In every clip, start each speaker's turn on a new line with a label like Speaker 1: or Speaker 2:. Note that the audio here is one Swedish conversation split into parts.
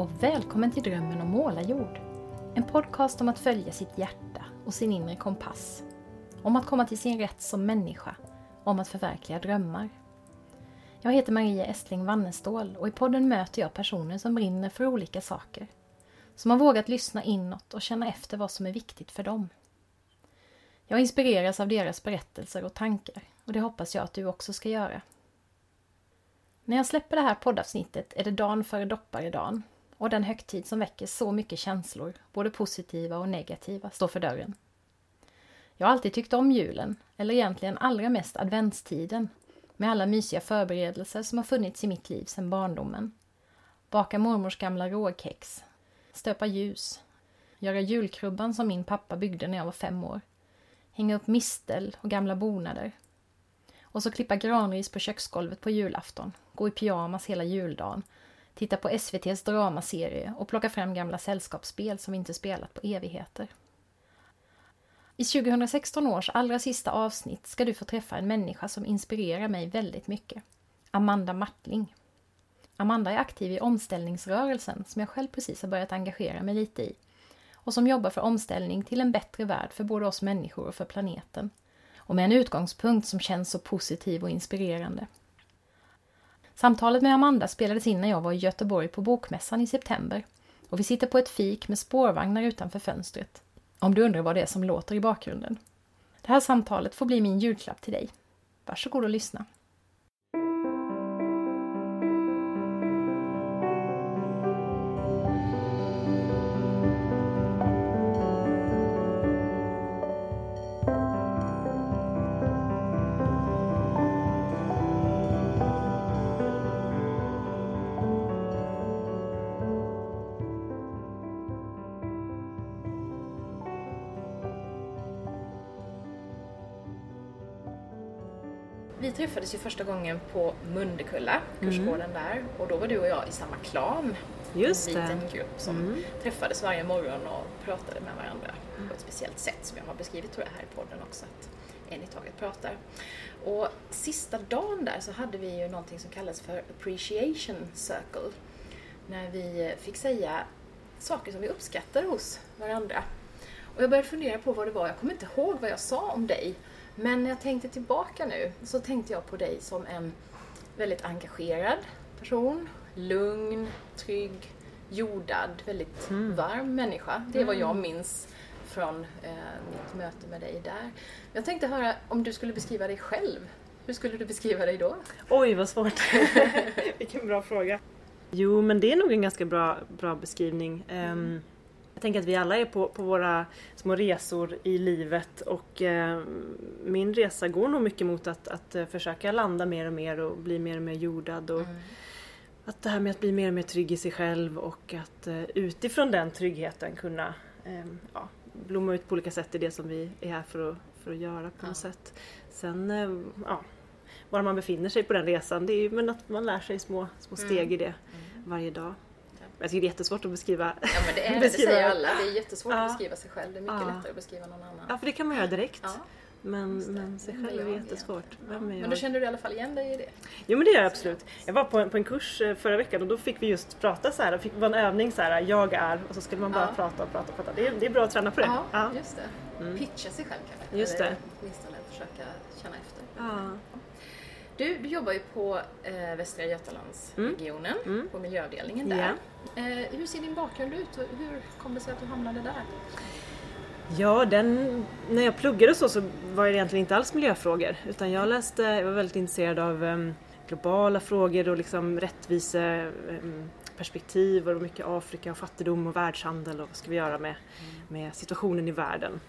Speaker 1: Och välkommen till Drömmen om målarjord. En podcast om att följa sitt hjärta och sin inre kompass. Om att komma till sin rätt som människa. Om att förverkliga drömmar. Jag heter Maria Estling Wannestål och i podden möter jag personer som brinner för olika saker. Som har vågat lyssna inåt och känna efter vad som är viktigt för dem. Jag inspireras av deras berättelser och tankar och det hoppas jag att du också ska göra. När jag släpper det här poddavsnittet är det dagen före dopparedagen och den högtid som väcker så mycket känslor, både positiva och negativa, står för dörren. Jag har alltid tyckt om julen, eller egentligen allra mest adventstiden, med alla mysiga förberedelser som har funnits i mitt liv sedan barndomen. Baka mormors gamla rågkex, stöpa ljus, göra julkrubban som min pappa byggde när jag var fem år, hänga upp mistel och gamla bonader, och så klippa granris på köksgolvet på julafton, gå i pyjamas hela juldagen, titta på SVTs dramaserie och plocka fram gamla sällskapsspel som vi inte spelat på evigheter. I 2016 års allra sista avsnitt ska du få träffa en människa som inspirerar mig väldigt mycket. Amanda Martling. Amanda är aktiv i omställningsrörelsen som jag själv precis har börjat engagera mig lite i och som jobbar för omställning till en bättre värld för både oss människor och för planeten och med en utgångspunkt som känns så positiv och inspirerande. Samtalet med Amanda spelades in när jag var i Göteborg på Bokmässan i september och vi sitter på ett fik med spårvagnar utanför fönstret. Om du undrar vad det är som låter i bakgrunden. Det här samtalet får bli min julklapp till dig. Varsågod och lyssna. Träffades ju första gången på Mundekulla, kursgården där. Och då var du och jag i samma klan.
Speaker 2: Just
Speaker 1: en
Speaker 2: det.
Speaker 1: liten grupp som
Speaker 2: Mm.
Speaker 1: träffades varje morgon och pratade med varandra på ett speciellt sätt som jag har beskrivit tror jag här i podden också. Att en i taget pratar. Och sista dagen där så hade vi ju någonting som kallas för appreciation circle. När vi fick säga saker som vi uppskattar hos varandra. Och jag började fundera på vad det var. Jag kommer inte ihåg vad jag sa om dig. Men när jag tänkte tillbaka nu så tänkte jag på dig som en väldigt engagerad person. Lugn, trygg, jordad, väldigt
Speaker 2: Mm.
Speaker 1: varm människa. Det är vad jag minns från eh, mitt möte med dig där. Jag tänkte höra om du skulle beskriva dig själv. Hur skulle du beskriva dig då?
Speaker 2: Oj vad svårt. Vilken bra fråga. Jo men det är nog en ganska bra, bra beskrivning. Ehm, jag tänker att vi alla är på, på våra små resor i livet och ehm, min resa går nog mycket mot att, att eh, försöka landa mer och mer och bli mer och mer jordad. Och Att det här med att bli mer och mer trygg i sig själv och att eh, utifrån den tryggheten kunna ehm, ja, blomma ut på olika sätt i det som vi är här för att, för att göra på
Speaker 1: Ja.
Speaker 2: något sätt. Sen, ehm, ja, var man befinner sig på den resan, det är ju men att man lär sig små, små steg
Speaker 1: Mm.
Speaker 2: i det varje dag. Jag tycker det är jättesvårt att beskriva.
Speaker 1: Ja men det är det,
Speaker 2: Beskriva-
Speaker 1: säger alla. Det är jättesvårt
Speaker 2: Ja.
Speaker 1: att beskriva sig själv. Det är mycket
Speaker 2: Ja.
Speaker 1: lättare att beskriva någon annan.
Speaker 2: Ja, för det kan man göra direkt.
Speaker 1: Ja,
Speaker 2: Men,
Speaker 1: det.
Speaker 2: men sig
Speaker 1: är
Speaker 2: själv är
Speaker 1: jag
Speaker 2: jättesvårt. Vem är
Speaker 1: Men
Speaker 2: jag?
Speaker 1: då kände du i alla fall igen dig i det?
Speaker 2: Jo men det gör jag absolut. Jag var på en, på en kurs eh, förra veckan och då fick vi just prata så här. Det fick- var en övning så här. Jag är och så skulle man bara
Speaker 1: Ja.
Speaker 2: prata och prata och prata. Det är, det är bra att träna på det.
Speaker 1: Ja, just det.
Speaker 2: Mm.
Speaker 1: Pitcha sig själv kanske.
Speaker 2: Just
Speaker 1: Eller
Speaker 2: det.
Speaker 1: åtminstone försöka känna efter.
Speaker 2: Ja.
Speaker 1: Du, jobbar ju på eh, Västra Götalandsregionen,
Speaker 2: Mm.
Speaker 1: på miljöavdelningen där. Eh, hur ser din bakgrund ut och hur kom det sig att du hamnade där?
Speaker 2: Ja, den, när jag pluggade så, så var det egentligen inte alls miljöfrågor. Utan jag läste, jag var väldigt intresserad av em, globala frågor och liksom rättviseperspektiv och mycket Afrika och fattigdom och världshandel och vad ska vi göra med, med situationen i världen.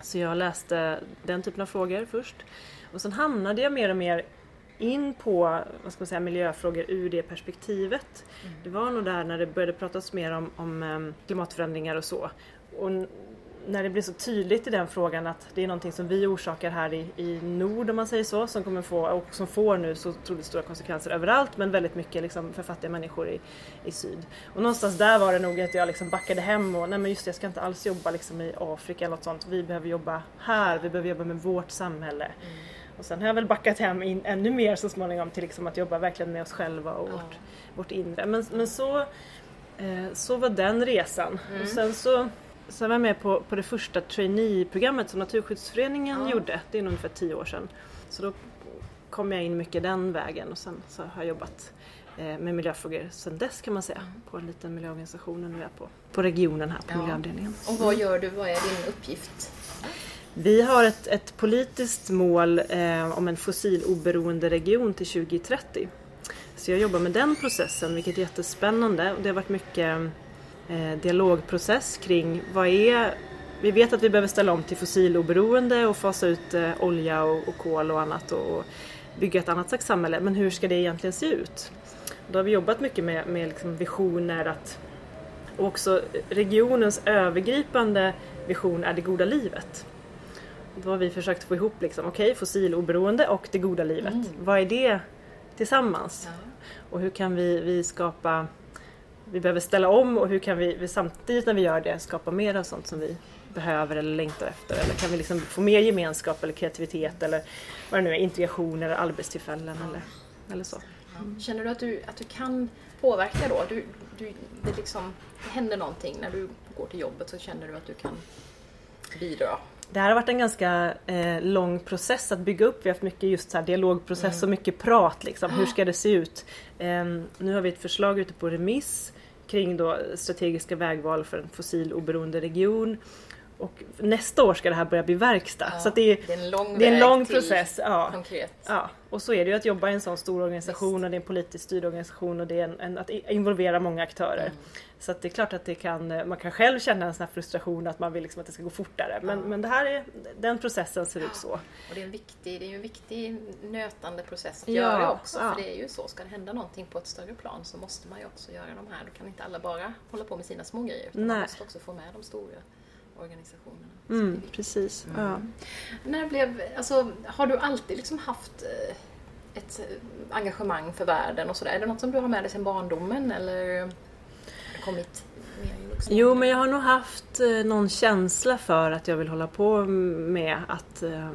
Speaker 2: Så jag läste den typen av frågor först. Och sen hamnade jag mer och mer in på vad ska man säga, miljöfrågor ur det perspektivet. Det var nog där när det började pratas mer om, om em, klimatförändringar och så. Och när det blir så tydligt i den frågan att det är någonting som vi orsakar här i, i nord om man säger så, som kommer få, och som får nu så otroligt stora konsekvenser överallt men väldigt mycket liksom för fattiga människor i, i syd. Och någonstans där var det nog att jag liksom backade hem och nej men just det, jag ska inte alls jobba liksom i Afrika eller något sånt. Vi behöver jobba här, vi behöver jobba med vårt samhälle. Och sen har jag väl backat hem in, ännu mer så småningom till liksom att jobba verkligen med oss själva och
Speaker 1: Ja.
Speaker 2: vårt, vårt inre. Men, men så, eh, så var den resan.
Speaker 1: Mm.
Speaker 2: Och sen så, så var jag med på, på det första trainee-programmet som Naturskyddsföreningen
Speaker 1: Ja.
Speaker 2: gjorde. Det är nog ungefär tio år sedan. Så då kom jag in mycket den vägen och sen så har jag jobbat eh, med miljöfrågor sen dess kan man säga. På en liten miljöorganisation och nu är jag på, på regionen här på
Speaker 1: Ja.
Speaker 2: miljöavdelningen.
Speaker 1: Och vad gör du? Vad är din uppgift?
Speaker 2: Vi har ett, ett politiskt mål eh, om en fossiloberoende region till 2030. Så jag jobbar med den processen vilket är jättespännande och det har varit mycket eh, dialogprocess kring vad är vi vet att vi behöver ställa om till fossiloberoende och fasa ut eh, olja och, och kol och annat och, och bygga ett annat slags samhälle. Men hur ska det egentligen se ut? Då har vi jobbat mycket med, med liksom visioner att och också regionens övergripande vision är det goda livet. Då har vi försökt få ihop liksom, okej fossiloberoende och det goda livet.
Speaker 1: Mm.
Speaker 2: Vad är det tillsammans?
Speaker 1: Ja.
Speaker 2: Och hur kan vi, vi skapa, vi behöver ställa om och hur kan vi, vi samtidigt när vi gör det skapa mer av sånt som vi behöver eller längtar efter? Eller kan vi liksom få mer gemenskap eller kreativitet eller vad det nu är, integration eller arbetstillfällen eller, eller så.
Speaker 1: Känner du att du, att du kan påverka då? Du, du, det, liksom, det händer någonting när du går till jobbet så känner du att du kan bidra?
Speaker 2: Det här har varit en ganska eh, lång process att bygga upp. Vi har haft mycket just så dialogprocess och mycket prat. Liksom. Hur ska det se ut? Ehm, nu har vi ett förslag ute på remiss kring då strategiska vägval för en fossiloberoende region. Och nästa år ska det här börja bli verkstad.
Speaker 1: Ja,
Speaker 2: så det, är,
Speaker 1: det är en lång
Speaker 2: är en lång process. Ja.
Speaker 1: Konkret.
Speaker 2: Ja, och så är det ju att jobba i en sån stor organisation och det är en politiskt styrd organisation och det är en, en, att involvera många aktörer.
Speaker 1: Mm.
Speaker 2: Så att det är klart att det kan, man kan själv känna en sån här frustration att man vill liksom att det ska gå fortare. Men,
Speaker 1: Ja.
Speaker 2: men det här är, den processen ser ut så.
Speaker 1: Och det är en viktig, det är en viktig nötande process att
Speaker 2: Ja,
Speaker 1: göra också. För det är ju så, ska det hända någonting på ett större plan så måste man ju också göra de här. Då kan inte alla bara hålla på med sina små grejer. Utan man
Speaker 2: Nej.
Speaker 1: måste också få med de stora organisationerna.
Speaker 2: Mm, precis.
Speaker 1: Mm.
Speaker 2: Ja.
Speaker 1: När blev, alltså, har du alltid liksom haft eh, ett eh, engagemang för världen och sådär? Är det något som du har med dig sedan barndomen eller har det kommit
Speaker 2: Jo, men jag har nog haft eh, någon känsla för att jag vill hålla på med att eh,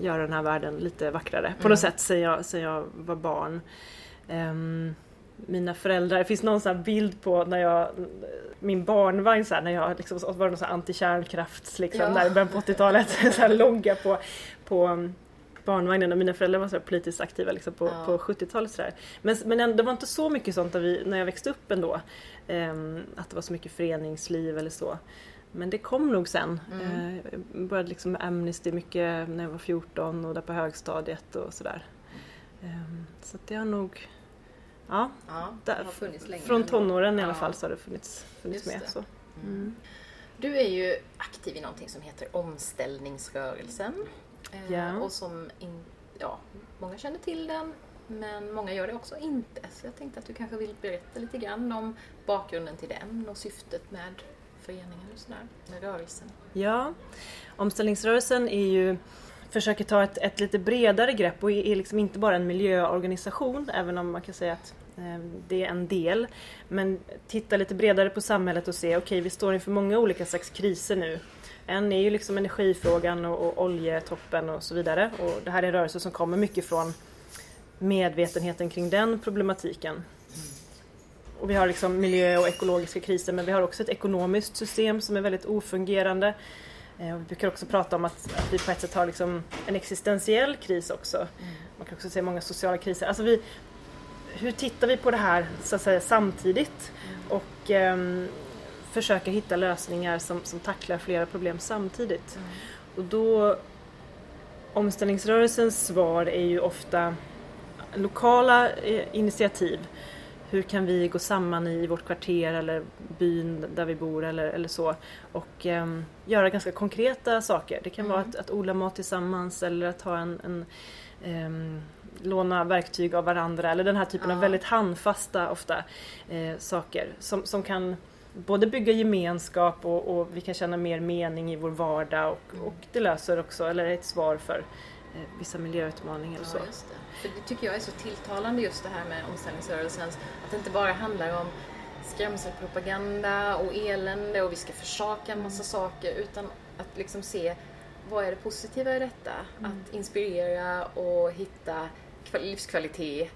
Speaker 2: göra den här världen lite vackrare på
Speaker 1: Mm.
Speaker 2: något sätt sen jag, sen jag var barn. Ehm, mina föräldrar, det finns någon sån bild på när jag, min barnvagn så här, när jag liksom, så var det någon antikärnkrafts liksom,
Speaker 1: Ja.
Speaker 2: där i början på 80-talet, så här logga på, på um, barnvagnen och mina föräldrar var så politiskt aktiva liksom, på,
Speaker 1: Ja.
Speaker 2: på 70-talet. Så där. Men, men det var inte så mycket sånt vi, när jag växte upp ändå. Ehm, att det var så mycket föreningsliv eller så. Men det kom nog sen.
Speaker 1: Mm.
Speaker 2: Eh, jag började liksom med Amnesty mycket när jag var 14 och där på högstadiet och sådär. Ehm, så att det har nog... Ja,
Speaker 1: Ja,
Speaker 2: där,
Speaker 1: det har funnits länge.
Speaker 2: från tonåren i alla fall så har det funnits, funnits med.
Speaker 1: det.
Speaker 2: Så.
Speaker 1: Mm. Du är ju aktiv i någonting som heter omställningsrörelsen.
Speaker 2: Ja.
Speaker 1: Och som, in, ja, många känner till den, men många gör det också inte. Så jag tänkte att du kanske vill berätta lite grann om bakgrunden till den och syftet med föreningen och sådär, med rörelsen.
Speaker 2: Ja, omställningsrörelsen är ju försöker ta ett, ett lite bredare grepp och är liksom inte bara en miljöorganisation även om man kan säga att eh, det är en del. Men titta lite bredare på samhället och se, okej vi står inför många olika slags kriser nu. En är ju liksom energifrågan och, och oljetoppen och så vidare och det här är en rörelse som kommer mycket från medvetenheten kring den problematiken. Och vi har liksom miljö och ekologiska kriser men vi har också ett ekonomiskt system som är väldigt ofungerande. Eh, Vi brukar också prata om att, att vi på ett sätt har liksom en existentiell kris också. Man kan också säga många sociala kriser. Alltså vi, hur tittar vi på det här så att säga, samtidigt och ehm, försöker hitta lösningar som, som tacklar flera problem samtidigt. Och då Omställningsrörelsens svar är ju ofta lokala eh, initiativ. Hur kan vi gå samman i vårt kvarter eller byn där vi bor eller, eller så och ehm, göra ganska konkreta saker. Det kan vara att, att odla mat tillsammans eller att ha en, en ehm, låna verktyg av varandra eller den här typen av
Speaker 1: Ja.
Speaker 2: väldigt handfasta ofta eh, saker som, som kan både bygga gemenskap och, och vi kan känna mer mening i vår vardag och, och det löser också, eller är ett svar för eh, vissa miljöutmaningar och så.
Speaker 1: Ja, det. För det tycker jag är så tilltalande just det här med omställningsrörelsen. Att det inte bara handlar om skrämselpropaganda och elände och vi ska försaka en massa saker utan att liksom se vad är det positiva i detta?
Speaker 2: Mm.
Speaker 1: Att inspirera och hitta kval- livskvalitet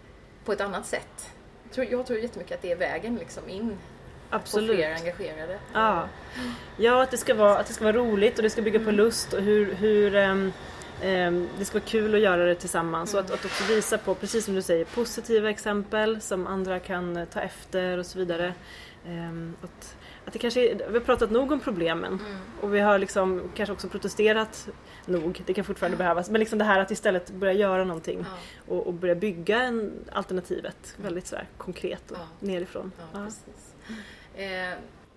Speaker 1: på ett annat sätt. Jag tror, jag tror jättemycket att det är vägen liksom in på
Speaker 2: Absolut.
Speaker 1: fler engagerade.
Speaker 2: Ja, ja att, det ska vara, att det ska vara roligt och det ska bygga på lust och hur, hur ehm, det ska vara kul att göra det tillsammans och att, att också visa på, precis som du säger, positiva exempel som andra kan eh, ta efter och så vidare. Ehm, att, att det kanske är, vi har pratat nog om problemen
Speaker 1: Mm.
Speaker 2: och vi har liksom kanske också protesterat nog, det kan fortfarande behövas, men liksom det här att istället börja göra någonting
Speaker 1: Ja,
Speaker 2: och, och börja bygga en alternativet väldigt sådär konkret och
Speaker 1: Ja.
Speaker 2: nerifrån.
Speaker 1: ja. Eh,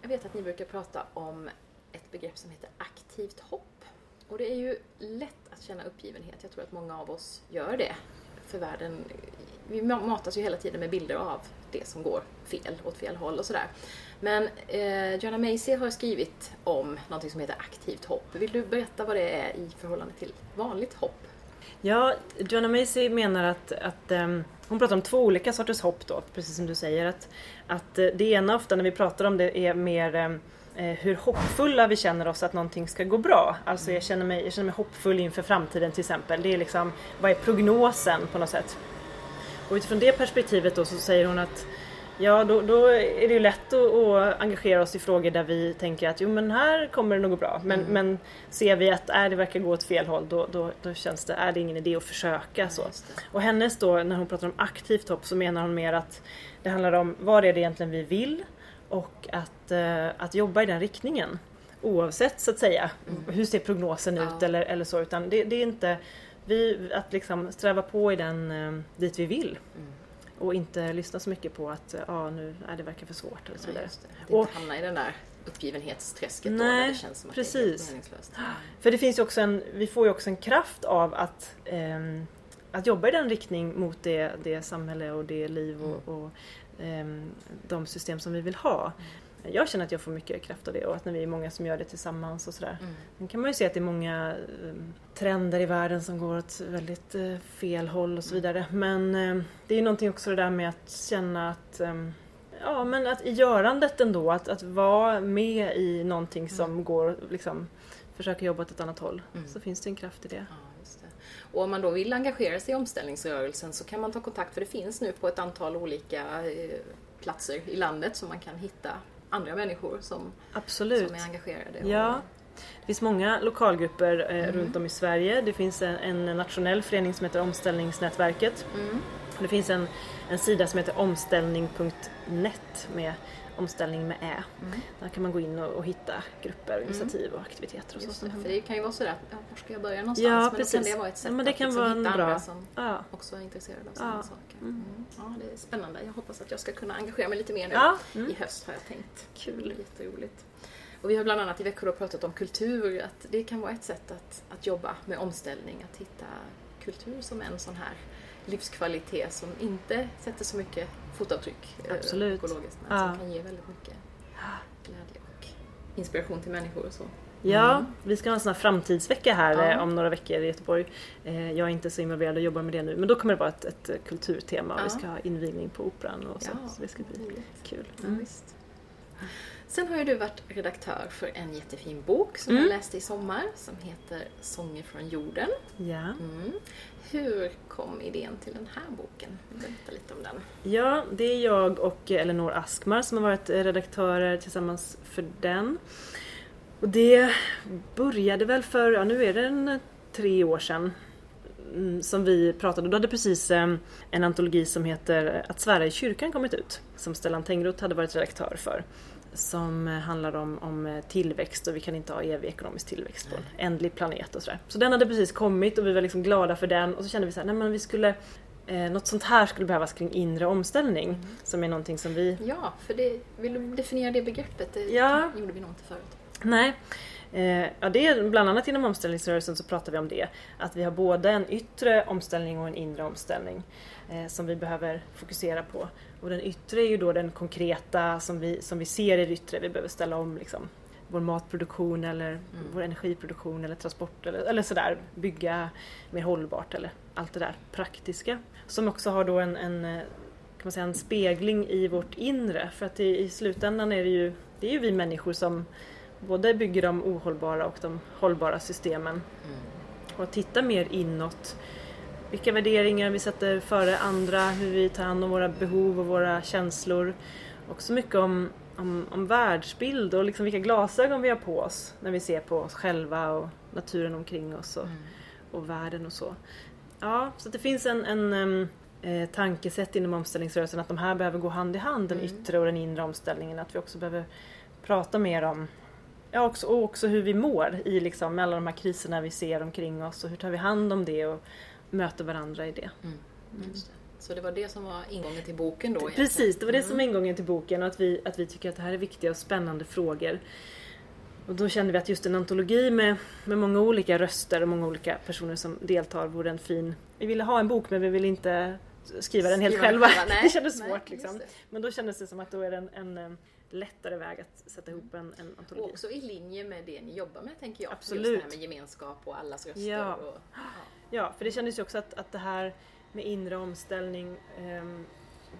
Speaker 1: jag vet att ni brukar prata om ett begrepp som heter aktivt hopp. Och det är ju lätt att känna uppgivenhet. Jag tror att många av oss gör det. För världen, vi matas ju hela tiden med bilder av det som går fel, åt fel håll och sådär. Men eh, Joanna Macy har skrivit om någonting som heter aktivt hopp. Vill du berätta vad det är i förhållande till vanligt hopp?
Speaker 2: Ja, Joanna Macy menar att, att um, hon pratar om två olika sorters hopp då, precis som du säger. Att, att eh, det ena ofta när vi pratar om det är mer um, hur hoppfulla vi känner oss att någonting ska gå bra. Alltså jag känner, mig, jag känner mig hoppfull inför framtiden till exempel. Det är liksom, vad är prognosen på något sätt? Och utifrån det perspektivet då så säger hon att Ja, då, då är det ju lätt att, att engagera oss i frågor där vi tänker att jo men här kommer det nog gå bra. Men, men ser vi att äh, det verkar gå åt fel håll då, då, då känns det, är det ingen idé att försöka. Så. Och hennes då, när hon pratar om aktivt hopp så menar hon mer att det handlar om vad är det egentligen vi vill och att, eh, att jobba i den riktningen. Oavsett så att säga, hur ser prognosen ut
Speaker 1: Ja.
Speaker 2: eller, eller så. Utan det, det är inte vi, att liksom sträva på i den eh, dit vi vill. Och inte lyssna så mycket på att ja, nu är det verkar för svårt eller så
Speaker 1: Ja,
Speaker 2: vidare.
Speaker 1: just det. Att
Speaker 2: Och-
Speaker 1: inte hamna i den där uppgivenhetsträsket då
Speaker 2: Nej,
Speaker 1: när det känns som att det är
Speaker 2: precis.
Speaker 1: helt meningslöst.
Speaker 2: För det finns ju också en, vi får ju också en kraft av att, ehm, att jobba i den riktning mot det, det samhälle och det liv och, och ehm, de system som vi vill ha. Jag känner att jag får mycket kraft av det och att när vi är många som gör det tillsammans och sådär.
Speaker 1: Mm.
Speaker 2: Sen kan man ju se att det är många ehm, trender i världen som går åt väldigt eh, fel håll och så vidare. Men ehm, det är ju någonting också det där med att känna att ehm, Ja men att i görandet ändå, att, att vara med i någonting som går liksom försöka jobba åt ett annat håll.
Speaker 1: Mm.
Speaker 2: Så finns det en kraft i det.
Speaker 1: Och om man då vill engagera sig i omställningsrörelsen så kan man ta kontakt för det finns nu på ett antal olika eh, platser i landet som man kan hitta andra människor som,
Speaker 2: Absolut.
Speaker 1: som är engagerade.
Speaker 2: Ja. Det finns många lokalgrupper eh,
Speaker 1: Mm.
Speaker 2: runt om i Sverige. Det finns en, en nationell förening som heter Omställningsnätverket.
Speaker 1: Mm.
Speaker 2: Det finns en, en sida som heter omställning.net med omställning med ä.
Speaker 1: Mm.
Speaker 2: Där kan man gå in och, och hitta grupper, initiativ och aktiviteter och så.
Speaker 1: Just det, för det kan ju vara sådär, ja, var ska jag börja någonstans?
Speaker 2: Ja,
Speaker 1: men då kan
Speaker 2: precis.
Speaker 1: det vara ett sätt
Speaker 2: Ja, men det
Speaker 1: att
Speaker 2: kan
Speaker 1: liksom
Speaker 2: vara
Speaker 1: hitta andra
Speaker 2: bra-
Speaker 1: som
Speaker 2: Ja.
Speaker 1: också är intresserade av samma
Speaker 2: Ja.
Speaker 1: saker.
Speaker 2: Mm.
Speaker 1: Mm. Ja, det är spännande. Jag hoppas att jag ska kunna engagera mig lite mer nu.
Speaker 2: Ja. Mm.
Speaker 1: I höst har jag tänkt.
Speaker 2: Kul.
Speaker 1: Jätteroligt. Och vi har bland annat i Växjö pratat om kultur, att det kan vara ett sätt att, att jobba med omställning, att hitta kultur som en sån här livskvalitet som inte sätter så mycket fotavtryck eh,
Speaker 2: Absolut.
Speaker 1: ekologiskt, men
Speaker 2: Ja.
Speaker 1: som kan ge väldigt mycket glädje och inspiration till människor och så.
Speaker 2: Ja, vi ska ha en sån här framtidsvecka här
Speaker 1: Ja.
Speaker 2: eh, om några veckor i Göteborg. Eh, Jag är inte så involverad och jobbar med det nu men då kommer det vara ett, ett kulturtema och
Speaker 1: Ja.
Speaker 2: vi ska ha invigning på Operan och så.
Speaker 1: Ja,
Speaker 2: Så det ska bli kul.
Speaker 1: Ja,
Speaker 2: Mm.
Speaker 1: Sen har ju du varit redaktör för en jättefin bok som
Speaker 2: Mm.
Speaker 1: jag läste i sommar som heter Sånger från jorden.
Speaker 2: Ja.
Speaker 1: Mm. Hur kom idén till den här boken? Berätta lite om den.
Speaker 2: ja, det är jag och Elinor Askmar som har varit redaktörer tillsammans för den. Och det började väl för, ja nu är det en tre år sedan mm, som vi pratade. Då hade precis eh, en antologi som heter Att svära i kyrkan kommit ut. Som Stellan Tengroth hade varit redaktör för. Som handlar om, om tillväxt och vi kan inte ha evig ekonomisk tillväxt på en ändlig planet och sådär. Så den hade precis kommit och vi var liksom glada för den och så kände vi så här, nej men vi skulle eh, något sånt här skulle behövas kring inre omställning. Som är någonting som vi
Speaker 1: Ja, för det, vill du definiera det begreppet? Det
Speaker 2: Ja.
Speaker 1: gjorde vi nog inte förut.
Speaker 2: Nej. Eh, ja, det är, bland annat inom omställningsrörelsen så pratar vi om det. Att vi har både en yttre omställning och en inre omställning eh, som vi behöver fokusera på. Och den yttre är ju då den konkreta som vi, som vi ser i det yttre. Vi behöver ställa om liksom, vår matproduktion eller vår energiproduktion eller transport eller, eller sådär. Bygga mer hållbart eller allt det där praktiska. Som också har då en, en eh, kan man säga, en spegling i vårt inre. För att i, i slutändan är det ju, det är ju vi människor som både bygger de ohållbara och de hållbara systemen. Och titta mer inåt. Vilka värderingar vi sätter före andra, hur vi tar hand om våra behov och våra känslor. Också mycket om, om, om världsbild och liksom vilka glasögon vi har på oss när vi ser på oss själva och naturen omkring oss och, och världen och så. Ja, så det finns en, en eh, tankesätt inom omställningsrörelsen att de här behöver gå hand i hand, den yttre och den inre omställningen. Att vi också behöver prata mer om Ja, också, och också hur vi mår i liksom, alla de här kriserna vi ser omkring oss och hur tar vi hand om det och möter varandra i det.
Speaker 1: Just det. Så det var det som var ingången till boken då?
Speaker 2: Precis, det var det som var ingången till boken och att vi, att vi tycker att det här är viktiga och spännande frågor. Och då kände vi att just en antologi med, med många olika röster och många olika personer som deltar vore en fin... Vi ville ha en bok men vi ville inte skriva den helt
Speaker 1: Skriva den
Speaker 2: själva.
Speaker 1: själva, nej.
Speaker 2: det kändes
Speaker 1: Nej,
Speaker 2: svårt liksom. Men då kändes det som att då är det en, en, lättare väg att sätta ihop en, en
Speaker 1: Och
Speaker 2: antologi.
Speaker 1: också i linje med det ni jobbar med tänker jag.
Speaker 2: Absolut.
Speaker 1: Just det här med gemenskap och allas röster.
Speaker 2: Ja.
Speaker 1: Och, ja.
Speaker 2: Ja, för det kändes ju också att, att det här med inre omställning, ehm,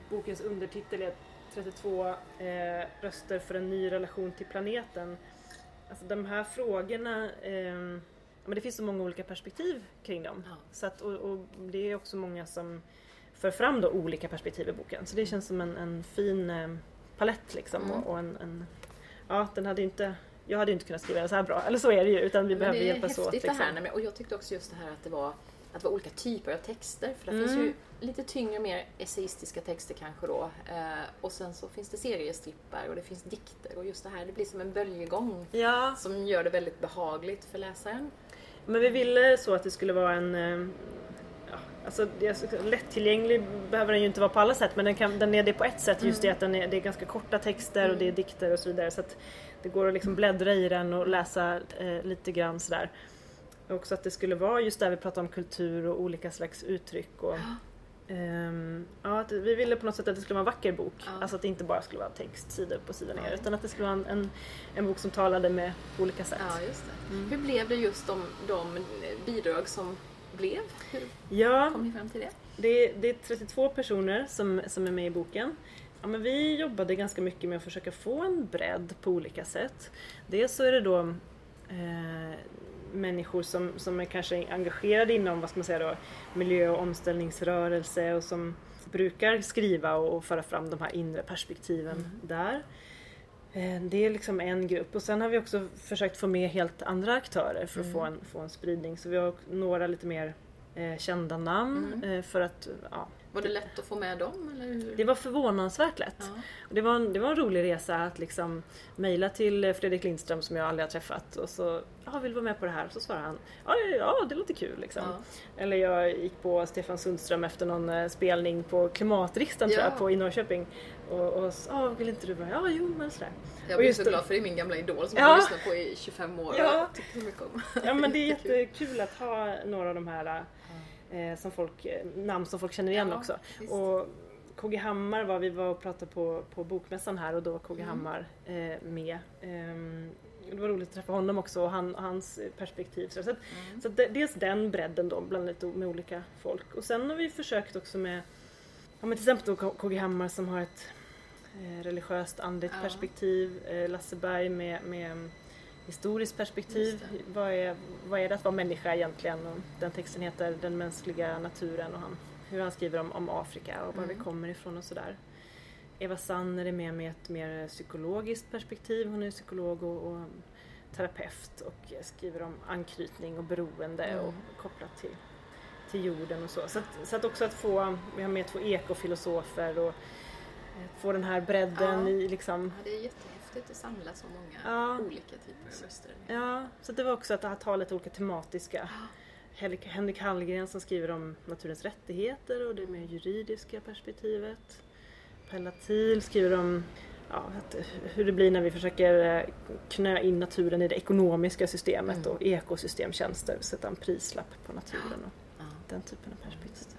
Speaker 2: bokens undertitel är 32 eh, röster för en ny relation till planeten. Alltså de här frågorna, ehm, ja, men det finns så många olika perspektiv kring dem.
Speaker 1: Ja.
Speaker 2: Så att, och, och det är också många som för fram då olika perspektiv i boken. Så det känns som en, en fin eh, palett liksom.
Speaker 1: Mm.
Speaker 2: Och, och en, en, ja, den hade inte, jag hade ju inte kunnat skriva den så här bra, eller så är det ju, utan vi behöver
Speaker 1: det är
Speaker 2: hjälpas
Speaker 1: häftigt
Speaker 2: åt.
Speaker 1: det
Speaker 2: Liksom.
Speaker 1: här. nej, men- Och jag tyckte också just det här att det var att det var olika typer av texter. För det
Speaker 2: Mm.
Speaker 1: finns ju lite tyngre, mer essayistiska texter kanske då. Eh, och sen så finns det seriestrippar och det finns dikter. Och just det här, det blir som en böljegång
Speaker 2: Ja,
Speaker 1: som gör det väldigt behagligt för läsaren.
Speaker 2: Men vi ville så att det skulle vara en... eh, Ja, alltså, det lättillgänglig behöver den ju inte vara på alla sätt men den, kan, den är det på ett sätt just det att den är, det är ganska korta texter och det är dikter och så vidare så att det går att liksom bläddra i den och läsa eh, lite grann sådär. Och Också att det skulle vara just där vi pratar om kultur och olika slags uttryck och ehm, ja, att vi ville på något sätt att det skulle vara en vacker bok.
Speaker 1: Ja.
Speaker 2: Alltså att det inte bara skulle vara text sida upp och sida ner utan att det skulle vara en, en, en bok som talade med på olika sätt.
Speaker 1: Ja, just det. Hur blev det just de, de bidrag som blev? Hur
Speaker 2: Ja,
Speaker 1: kom ni fram till det?
Speaker 2: Det det är 32 personer som, som är med i boken. Ja, men vi jobbade ganska mycket med att försöka få en bredd på olika sätt. Dels så är det då eh, människor som, som är kanske engagerade inom vad ska man säga då, miljö och omställningsrörelse och som brukar skriva och, och föra fram de här inre perspektiven där. Eh, Det är liksom en grupp och sen har vi också försökt få med helt andra aktörer för att få, en, få en spridning. Så vi har några lite mer eh, kända namn eh, för att ja,
Speaker 1: Var det lätt att få med dem? Eller hur?
Speaker 2: det var förvånansvärt lätt.
Speaker 1: Ja.
Speaker 2: Det, var en, det var en rolig resa att liksom mejla till eh, Fredrik Lindström som jag aldrig har träffat och så ja, vill du vara med på det här? Så svarar han ja, ja, det låter kul liksom.
Speaker 1: Ja.
Speaker 2: Eller jag gick på Stefan Sundström efter någon spelning på klimatriksdagen tror
Speaker 1: Ja.
Speaker 2: jag på, i Norrköping och, och ja, vill inte du vara Ja, jo men sådär.
Speaker 1: Jag blir så glad för det är min gamla idol som
Speaker 2: Ja.
Speaker 1: jag har lyssnat på i 25 år
Speaker 2: Ja.
Speaker 1: och tycker mycket om.
Speaker 2: Ja men det är jättekul att ha några av de här eh, som folk, eh, namn som folk känner igen
Speaker 1: Ja,
Speaker 2: också.
Speaker 1: visst.
Speaker 2: Och KG Hammar var vi var och pratade på, på bokmässan här och då var KG
Speaker 1: Mm.
Speaker 2: Hammar eh, med. Ehm, det var roligt att träffa honom också och han, hans perspektiv. Så, att,
Speaker 1: Mm.
Speaker 2: så det, dels den bredden då bland lite med olika folk. Och sen har vi försökt också med ja, men till exempel då KG Hammar som har ett eh, religiöst andligt
Speaker 1: Ja.
Speaker 2: perspektiv. Eh, Lasse Berg med, med historiskt perspektiv. Vad är, vad är det att vara människa egentligen? Och den texten heter Den mänskliga naturen och han, hur han skriver om, om Afrika och var
Speaker 1: Mm.
Speaker 2: vi kommer ifrån och sådär. Eva Sanner är med med ett mer psykologiskt perspektiv. Hon är psykolog och, och terapeut och skriver om anknytning och beroende
Speaker 1: Mm.
Speaker 2: och kopplat till, till jorden och så. Så att, så att också att få, vi har med två ekofilosofer och eh, få den här bredden
Speaker 1: Ja.
Speaker 2: i liksom
Speaker 1: Ja, det är jättehäftigt att samla så många
Speaker 2: Ja.
Speaker 1: olika typer av röster.
Speaker 2: Ja, så det var också att ta lite olika tematiska. Henrik- Hallgren som skriver om naturens rättigheter och det mer juridiska perspektivet. Pella Thiel skriver om ja, att, hur det blir när vi försöker eh, knö in naturen i det ekonomiska systemet
Speaker 1: Mm.
Speaker 2: och ekosystemtjänster, sätta en prislapp på naturen och
Speaker 1: Ja.
Speaker 2: den typen av perspektiv.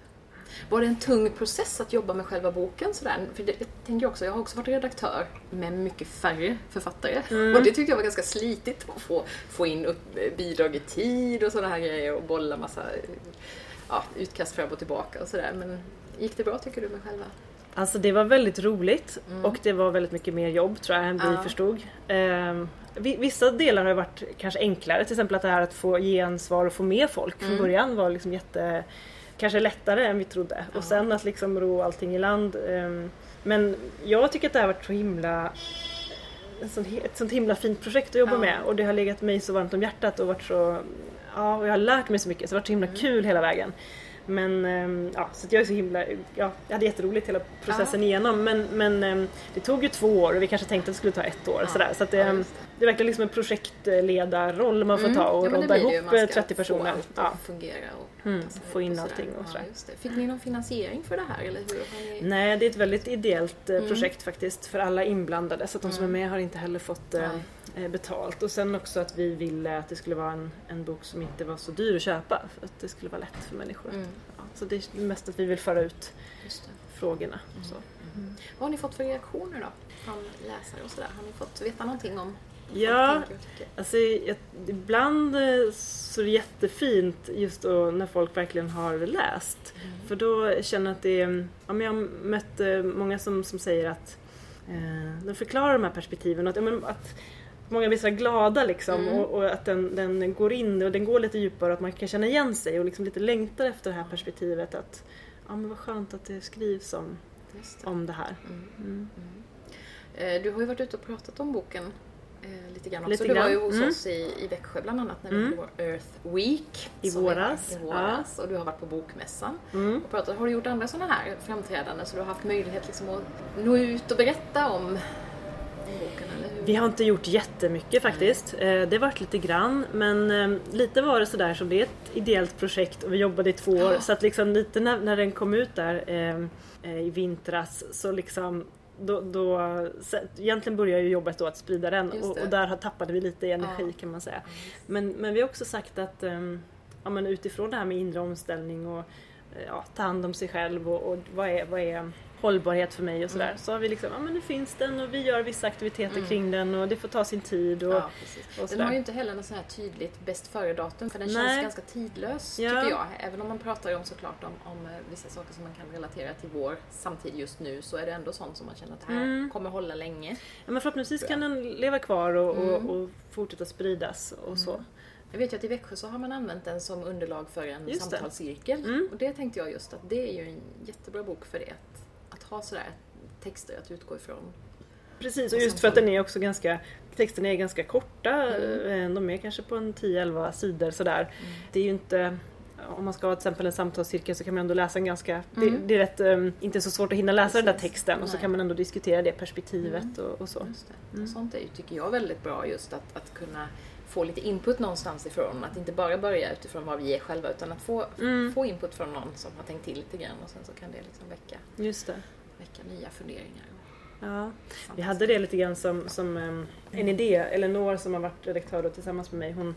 Speaker 1: Var det en tung process att jobba med själva boken? Sådär? För det, jag tänker också, jag har också varit redaktör med mycket färre författare.
Speaker 2: Mm.
Speaker 1: Och det tyckte jag var ganska slitigt att få, få in upp, bidrag i tid och sådana här grejer och bolla massa ja, utkast fram och tillbaka och sådär. Men gick det bra tycker du med själva
Speaker 2: Alltså det var väldigt roligt
Speaker 1: Mm.
Speaker 2: och det var väldigt mycket mer jobb tror jag än vi
Speaker 1: Ja.
Speaker 2: förstod. Vi- vissa delar har varit kanske enklare, till exempel att det här att få gensvar och få med folk från
Speaker 1: Mm.
Speaker 2: början var liksom jätte, kanske lättare än vi trodde.
Speaker 1: Ja.
Speaker 2: Och sen att liksom ro allting i land. ehm, men jag tycker att det har varit så himla ett sånt himla fint projekt att jobba
Speaker 1: Ja.
Speaker 2: med och det har legat mig så varmt om hjärtat och varit så Ja, och jag har lärt mig så mycket så det har varit så himla
Speaker 1: Mm.
Speaker 2: kul hela vägen. Men ehm, ja, så att jag är så himla, ja, jag hade jätteroligt hela processen igenom men, men ehm, det tog ju två år och vi kanske tänkte att det skulle ta ett år.
Speaker 1: Ja.
Speaker 2: Sådär. Så att det,
Speaker 1: Ja, det.
Speaker 2: Det verkligen liksom en projektledarroll man får
Speaker 1: Mm.
Speaker 2: ta och
Speaker 1: Ja,
Speaker 2: rodda
Speaker 1: ju.
Speaker 2: ihop
Speaker 1: Man
Speaker 2: eh,
Speaker 1: ska
Speaker 2: 30
Speaker 1: få
Speaker 2: personer.
Speaker 1: allt att
Speaker 2: Ja.
Speaker 1: fungera och
Speaker 2: Mm,
Speaker 1: passa
Speaker 2: få in allting och
Speaker 1: ja,
Speaker 2: sådär.
Speaker 1: det. Fick ni någon finansiering för det här eller hur ni...
Speaker 2: Nej, det är ett väldigt ideellt eh,
Speaker 1: Mm.
Speaker 2: projekt faktiskt för alla inblandade så att de som är
Speaker 1: Mm.
Speaker 2: med har inte heller fått eh,
Speaker 1: Nej.
Speaker 2: betalt. Och sen också att vi ville att det skulle vara en, en bok som inte var så dyr att köpa för att det skulle vara lätt för människor.
Speaker 1: Mm,
Speaker 2: Ja, så det är mest att vi vill föra ut frågorna. Så.
Speaker 1: Mm. Vad har ni fått för reaktioner då? Från läsare och sådär? Har ni fått veta någonting om
Speaker 2: Ja? Alltså, ibland eh, så är det jättefint just då när folk verkligen har läst. För då känner jag att det är, ja, men jag har mött eh, många som, som säger att eh, de förklarar de här perspektiven att, ja, men, att många blir så glada liksom
Speaker 1: Mm.
Speaker 2: och, och att den, den går in och den går lite djupare och att man kan känna igen sig och liksom lite längtar efter det här perspektivet att ja men vad skönt att det skrivs om,
Speaker 1: det.
Speaker 2: om det här.
Speaker 1: Mm.
Speaker 2: Mm.
Speaker 1: Eh, Du har ju varit ute och pratat om boken eh, lite grann också.
Speaker 2: Lite
Speaker 1: du var
Speaker 2: grann,
Speaker 1: ju hos
Speaker 2: mm.
Speaker 1: oss i, i Växjö bland annat när vi
Speaker 2: Mm.
Speaker 1: hade vår Earth Week.
Speaker 2: I våras,
Speaker 1: I våras. Och du har varit på Bokmässan.
Speaker 2: Mm.
Speaker 1: Och pratat. Har du gjort andra sådana här framträdanden så du har haft möjlighet liksom att nå ut och berätta om, boken?
Speaker 2: Vi har inte gjort jättemycket faktiskt. Eh, Det har varit lite grann men eh, lite var det sådär som det är ett ideellt projekt och vi jobbade i två år
Speaker 1: Ja.
Speaker 2: så att liksom lite när, när den kom ut där eh, eh, i vintras så liksom då, då, egentligen började ju jobbet då att sprida den och, och där tappade vi lite i energi
Speaker 1: Ja.
Speaker 2: kan man säga. Men, men vi har också sagt att eh, ja, men utifrån det här med inre omställning och eh, ja, ta hand om sig själv och, och vad, är, vad är hållbarhet för mig och sådär.
Speaker 1: Mm.
Speaker 2: Så har vi liksom, ja men nu finns den och vi gör vissa aktiviteter
Speaker 1: Mm.
Speaker 2: kring den och det får ta sin tid. Och,
Speaker 1: Ja,
Speaker 2: och
Speaker 1: Den har ju inte heller något sånt här tydligt bäst före-datum för den
Speaker 2: Nej.
Speaker 1: känns ganska tidlös
Speaker 2: Ja.
Speaker 1: tycker jag. Även om man pratar om såklart om, om eh, vissa saker som man kan relatera till vår samtid just nu så är det ändå sånt som man känner att det här
Speaker 2: Mm.
Speaker 1: kommer hålla länge.
Speaker 2: Ja, men förhoppningsvis kan den leva kvar och,
Speaker 1: Mm.
Speaker 2: och, och fortsätta spridas och så.
Speaker 1: Mm. Jag vet ju att i Växjö så har man använt den som underlag för en
Speaker 2: Just
Speaker 1: samtalscirkel.
Speaker 2: Mm.
Speaker 1: Och det tänkte jag just att det är ju en jättebra bok för det. Ha sådär texter att utgå ifrån.
Speaker 2: Precis, och just för att den är också ganska Texterna är ganska korta,
Speaker 1: Mm.
Speaker 2: eh, de är kanske på en 10-11 sidor sådär. Det är ju inte om man ska ha till exempel en samtalscirkel så kan man ändå läsa en ganska, det,
Speaker 1: Mm.
Speaker 2: det är rätt, eh, inte så svårt att hinna läsa den där
Speaker 1: Precis.
Speaker 2: texten och så
Speaker 1: Nej.
Speaker 2: kan man ändå diskutera det perspektivet
Speaker 1: Mm.
Speaker 2: och, och så.
Speaker 1: Just det.
Speaker 2: Mm.
Speaker 1: Sånt är ju, tycker jag, väldigt bra just att, att kunna få lite input någonstans ifrån. Att inte bara börja utifrån vad vi är själva utan att få,
Speaker 2: Mm.
Speaker 1: få input från någon som har tänkt till lite grann och sen så kan det liksom väcka,
Speaker 2: Just det.
Speaker 1: väcka nya funderingar.
Speaker 2: Ja. Vi hade det lite grann som, som em, en idé. Elinor som har varit redaktör då, tillsammans med mig, hon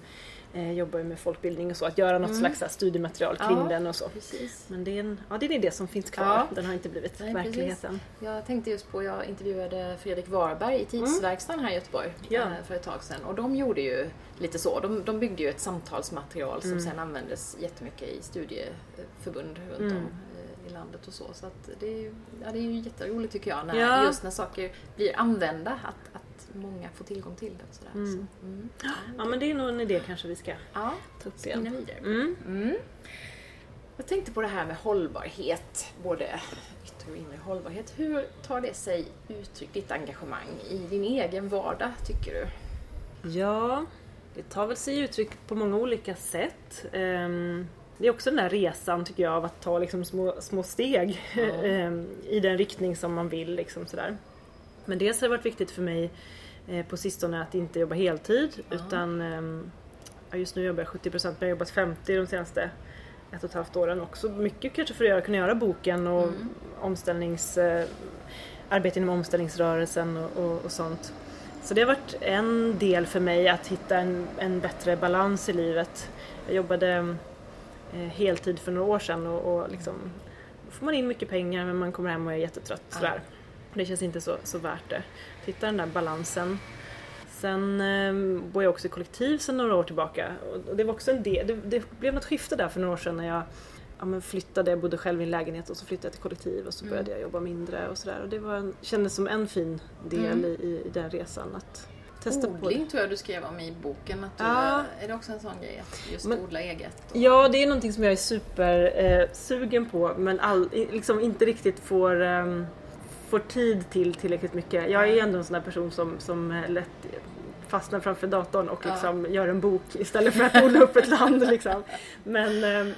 Speaker 2: eh, jobbar ju med folkbildning och så, att göra något
Speaker 1: Mm.
Speaker 2: slags studiematerial kring
Speaker 1: Ja.
Speaker 2: den och så.
Speaker 1: Precis.
Speaker 2: Men det är, en, ja, det är en idé som finns kvar,
Speaker 1: Ja.
Speaker 2: den har inte blivit
Speaker 1: Nej,
Speaker 2: verkligheten.
Speaker 1: Jag tänkte just på, jag intervjuade Fredrik Warberg i Tidsverkstan här i Göteborg
Speaker 2: Ja.
Speaker 1: eh, för ett tag sedan. Och de gjorde ju lite så. De, de byggde ju ett samtalsmaterial som
Speaker 2: Mm.
Speaker 1: sen användes jättemycket i studieförbund runt
Speaker 2: Mm.
Speaker 1: om eh, i landet och så. Så att det, är ja, det är ju jätteroligt tycker jag, när, just när saker blir använda, att, att många får tillgång till det. Och sådär.
Speaker 2: Mm.
Speaker 1: Så, mm.
Speaker 2: Ja men det är nog en idé kanske vi ska
Speaker 1: ja,
Speaker 2: ta upp igen.
Speaker 1: vidare.
Speaker 2: Mm.
Speaker 1: Mm. Jag tänkte på det här med hållbarhet, både yttre och inre hållbarhet. Hur tar det sig uttryck, ditt engagemang, i din egen vardag, tycker du?
Speaker 2: Ja, det tar väl sig uttryck på många olika sätt. Ehm, Det är också den där resan tycker jag av att ta liksom små, små steg
Speaker 1: Ja.
Speaker 2: ehm, i den riktning som man vill. Liksom sådär. Men dels har det varit viktigt för mig eh, på sistone att inte jobba heltid
Speaker 1: Ja.
Speaker 2: utan ehm, just nu jobbar jag 70% men jag har jobbat 50 de senaste ett och ett halvt åren också. Mycket kanske för att göra, kunna göra boken och
Speaker 1: Mm.
Speaker 2: omställnings, eh, arbete inom omställningsrörelsen och, och, och sånt. Så det har varit en del för mig att hitta en, en bättre balans i livet. Jag jobbade eh, heltid för några år sedan och, och liksom, då får man in mycket pengar men man kommer hem och är jättetrött.
Speaker 1: Ja.
Speaker 2: Det känns inte så, så värt det. Hitta den där balansen. Sen eh, bor jag också i kollektiv sedan några år tillbaka. Och och det var också en del, det, det blev något skifte där för några år sedan när jag ja, flyttade, jag bodde själv i en lägenhet och så flyttade jag till kollektiv och så
Speaker 1: Mm.
Speaker 2: började jag jobba mindre och sådär. Och det var en, kändes som en fin del
Speaker 1: Mm.
Speaker 2: i, i, den resan att testa.
Speaker 1: Odling tror jag du skrev om i boken. Att du,
Speaker 2: Ja.
Speaker 1: Är det också en sån grej? Att just
Speaker 2: Men-
Speaker 1: odla eget?
Speaker 2: Ja, det är någonting som jag är super eh, sugen på men all, liksom inte riktigt får, ehm, får tid till tillräckligt mycket. Jag är ändå en sån där person som, som eh, lätt fastnar framför datorn och
Speaker 1: Ja.
Speaker 2: liksom gör en bok istället för att odla upp ett land. Liksom. Men, eh,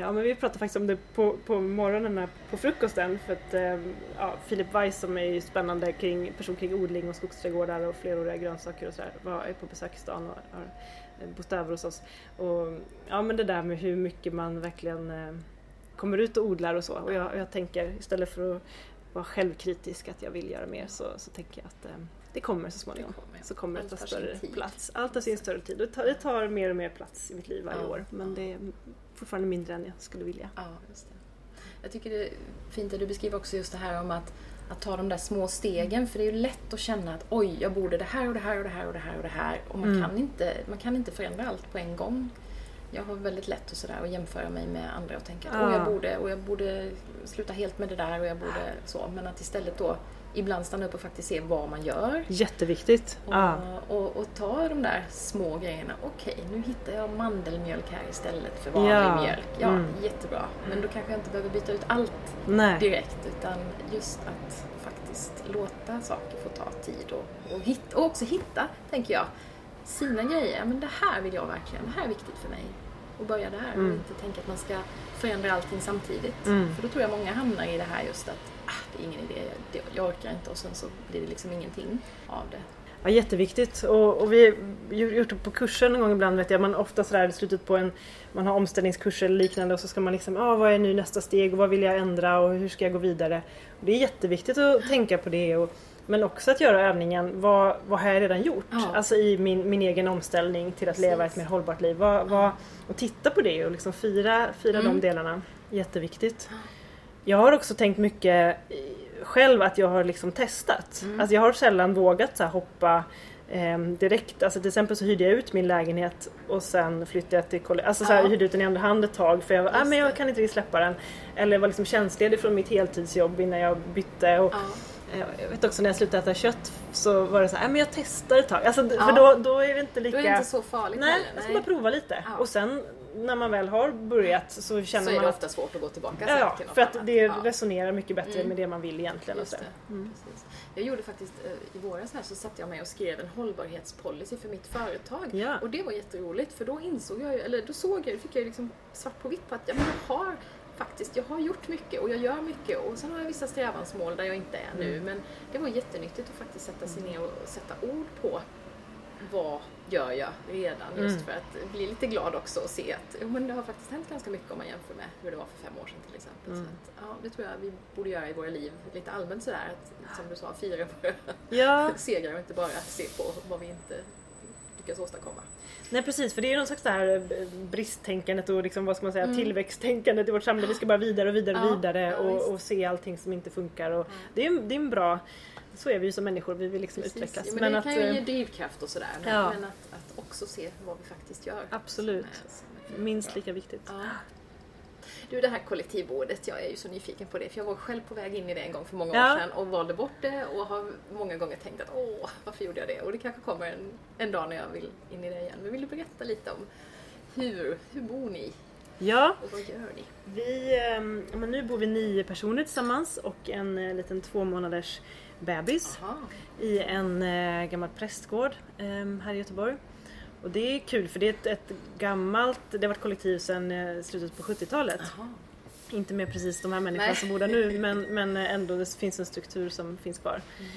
Speaker 2: ja, men vi pratade faktiskt om det på, på morgonen här på frukosten för att ehm, ja, Philip Weiss som är ju spännande kring, person kring odling och skogsträdgårdar och fleråriga grönsaker och sådär var är på besök i stan och har eh, bott över hos oss. Och, ja men det där med hur mycket man verkligen eh, kommer ut och odlar och så. Och jag, jag tänker istället för att vara självkritisk att jag vill göra mer så, så tänker jag att eh, det kommer så småningom.
Speaker 1: Det kommer.
Speaker 2: Så kommer det
Speaker 1: Allt
Speaker 2: ta
Speaker 1: tar sin
Speaker 2: större plats. Allt har sin större tid. Och det tar, det tar mer och mer plats i mitt liv varje
Speaker 1: Ja,
Speaker 2: år. Men det är fortfarande mindre än jag skulle vilja.
Speaker 1: Ja, just det. Jag tycker det är fint att du beskriver också just det här om att, att ta de där små stegen. För det är ju lätt att känna att oj, jag borde det här och det här och det här och det här och det här. Och man,
Speaker 2: Mm.
Speaker 1: kan, inte, man kan inte förändra allt på en gång. Jag har väldigt lätt att, sådär, att jämföra mig med andra och tänka att
Speaker 2: Ja.
Speaker 1: oh, jag, borde, och jag borde sluta helt med det där och jag borde så. Men att istället då ibland stanna upp och faktiskt se vad man gör.
Speaker 2: Jätteviktigt.
Speaker 1: Och,
Speaker 2: Ja.
Speaker 1: och, och ta de där små grejerna. Okej, nu hittar jag mandelmjölk här istället för vanlig
Speaker 2: Ja.
Speaker 1: mjölk. Ja,
Speaker 2: Mm.
Speaker 1: jättebra. Men då kanske jag inte behöver byta ut allt
Speaker 2: Nej.
Speaker 1: direkt utan just att faktiskt låta saker få ta tid och, och, hitta, och också hitta, tänker jag, sina grejer. Men det här vill jag verkligen, det här är viktigt för mig. Och börja där
Speaker 2: Mm.
Speaker 1: och inte tänka att man ska förändra allting samtidigt.
Speaker 2: Mm.
Speaker 1: För då tror jag många hamnar i det här just att ah, det är ingen idé, jag, jag orkar inte och sen så blir det liksom ingenting av det.
Speaker 2: Ja, jätteviktigt. Och, och vi har gjort det på kurser någon gång ibland vet jag. Man ofta sådär i slutet på en man har omställningskurser eller liknande och så ska man liksom, ah, vad är nu nästa steg och vad vill jag ändra och hur ska jag gå vidare? Och det är jätteviktigt att tänka på det och, men också att göra övningen, vad, vad har jag redan gjort?
Speaker 1: Ja.
Speaker 2: Alltså i min, min egen omställning till att leva ett
Speaker 1: Precis.
Speaker 2: mer hållbart liv. Vad, vad, och titta på det och liksom fira, fira
Speaker 1: Mm.
Speaker 2: de delarna. Jätteviktigt. Jag har också tänkt mycket själv att jag har liksom testat.
Speaker 1: Mm.
Speaker 2: Alltså jag har sällan vågat så hoppa eh, direkt. Alltså till exempel så hyrde jag ut min lägenhet och sen flyttade jag till kollektiv. Alltså så här,
Speaker 1: Ja.
Speaker 2: hyrde ut den i andra hand ett tag för jag var, ah, men jag kan inte riktigt släppa den. Eller var liksom tjänstledig från mitt heltidsjobb innan jag bytte. Och,
Speaker 1: Ja.
Speaker 2: Eh, jag vet också när jag slutade äta kött så var det så här, ah, men jag testar ett tag. Alltså,
Speaker 1: Ja.
Speaker 2: För då, då är det inte lika...
Speaker 1: Då är det inte så farligt
Speaker 2: Nej,
Speaker 1: heller.
Speaker 2: jag ska bara prova lite.
Speaker 1: Ja.
Speaker 2: Och sen när man väl har börjat så känner
Speaker 1: så är
Speaker 2: man
Speaker 1: det
Speaker 2: att
Speaker 1: ofta svårt att gå tillbaka sen
Speaker 2: ja
Speaker 1: till något
Speaker 2: för att
Speaker 1: annat.
Speaker 2: det
Speaker 1: Ja.
Speaker 2: resonerar mycket bättre
Speaker 1: Mm.
Speaker 2: med det man vill egentligen. Och
Speaker 1: Just
Speaker 2: så.
Speaker 1: det.
Speaker 2: Mm.
Speaker 1: Jag gjorde faktiskt eh, i våras här så satte jag mig och skrev en hållbarhetspolicy för mitt företag.
Speaker 2: Ja.
Speaker 1: Och det var jätteroligt för då insåg jag, eller då såg jag, fick jag liksom svart på vitt på att ja, men jag har faktiskt, jag har gjort mycket och jag gör mycket och sen har jag vissa strävansmål där jag inte är nu
Speaker 2: Mm.
Speaker 1: men det var jättenyttigt att faktiskt sätta sig ner och sätta ord på vad gör jag redan just
Speaker 2: Mm.
Speaker 1: för att bli lite glad också och se att jo, men det har faktiskt hänt ganska mycket om man jämför med hur det var för fem år sedan till exempel.
Speaker 2: Mm.
Speaker 1: Så att, ja, det tror jag vi borde göra i våra liv lite allmänt sådär att som du sa fira våra
Speaker 2: Ja,
Speaker 1: segrar och inte bara se på vad vi inte lyckas åstadkomma.
Speaker 2: nej precis för det är någon slags det här eh, bristtänkandet och liksom, vad ska man säga,
Speaker 1: Mm.
Speaker 2: tillväxttänkandet i vårt samhälle. Vi ska bara vidare och vidare och
Speaker 1: Ja,
Speaker 2: vidare
Speaker 1: ja,
Speaker 2: och, se allting som inte funkar. Och
Speaker 1: Ja.
Speaker 2: det, är, det är en bra, så är vi ju som människor, vi vill liksom
Speaker 1: Precis.
Speaker 2: utvecklas.
Speaker 1: Ja, men, det kan ju
Speaker 2: eh,
Speaker 1: ge drivkraft och sådär men,
Speaker 2: Ja.
Speaker 1: men att, att också se vad vi faktiskt gör.
Speaker 2: Absolut.
Speaker 1: som är- som är
Speaker 2: minst lika viktigt.
Speaker 1: Ja. Du, det här kollektivbordet, jag är ju så nyfiken på det för jag var själv på väg in i det en gång för många
Speaker 2: Ja.
Speaker 1: år sedan och valde bort det och har många gånger tänkt att åh, varför gjorde jag det? Och det kanske kommer en, en dag när jag vill in i det igen. Men vill du berätta lite om hur, hur bor ni
Speaker 2: Ja,
Speaker 1: och vad gör ni?
Speaker 2: vi, ehm, men nu bor vi nio personer tillsammans och en eh, liten två månaders bebis.
Speaker 1: Aha.
Speaker 2: i en eh, gammal prästgård eh, här i Göteborg. Och det är kul för det är ett, ett gammalt, det har varit kollektiv sedan eh, slutet på 70-talet.
Speaker 1: Aha.
Speaker 2: Inte med precis de här människorna
Speaker 1: Nej.
Speaker 2: som bor där nu men, men ändå det finns en struktur som finns kvar.
Speaker 1: Mm.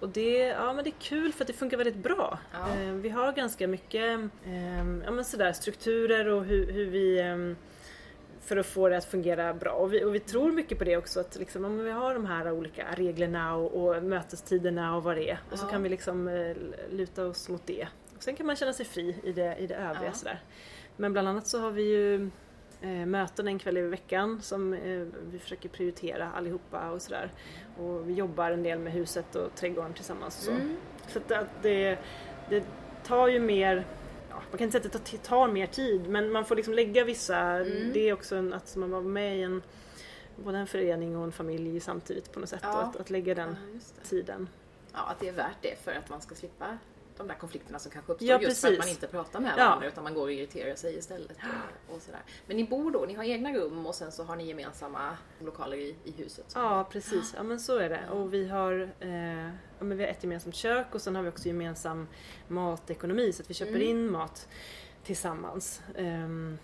Speaker 2: Och det, ja, men det är kul för att det funkar väldigt bra.
Speaker 1: Ja.
Speaker 2: Eh, vi har ganska mycket eh, ja, men sådär, strukturer och hur, hur vi eh, för att få det att fungera bra. Och vi, och vi tror mycket på det också att liksom, om vi har de här olika reglerna och, och mötestiderna och vad det är och så kan vi liksom luta oss mot det. Sen kan man känna sig fri i det, i det övriga
Speaker 1: Ja.
Speaker 2: sådär. Men bland annat så har vi ju eh, möten en kväll i veckan som eh, vi försöker prioritera allihopa och sådär. Och vi jobbar en del med huset och trädgården tillsammans och så.
Speaker 1: Mm.
Speaker 2: Så att, att det, det tar ju mer, man kan inte säga att det tar, mer tid men man får liksom lägga vissa,
Speaker 1: Mm.
Speaker 2: det är också en, att man var med i en, både en förening och en familj samtidigt på något sätt
Speaker 1: Ja.
Speaker 2: och att, att lägga den
Speaker 1: Ja,
Speaker 2: tiden.
Speaker 1: Ja, att det är värt det för att man ska slippa de där konflikterna som kanske uppstår
Speaker 2: Ja,
Speaker 1: just för att
Speaker 2: precis.
Speaker 1: man inte pratar med
Speaker 2: Ja.
Speaker 1: varandra utan man går och irriterar sig istället. Och, och sådär. Men ni bor då, ni har egna rum och sen så har ni gemensamma lokaler i, i huset.
Speaker 2: Ja precis, ja men så är det. Och vi har, eh, ja, men vi har ett gemensamt kök och sen har vi också gemensam matekonomi så att vi köper
Speaker 1: Mm.
Speaker 2: in mat tillsammans. Ehm,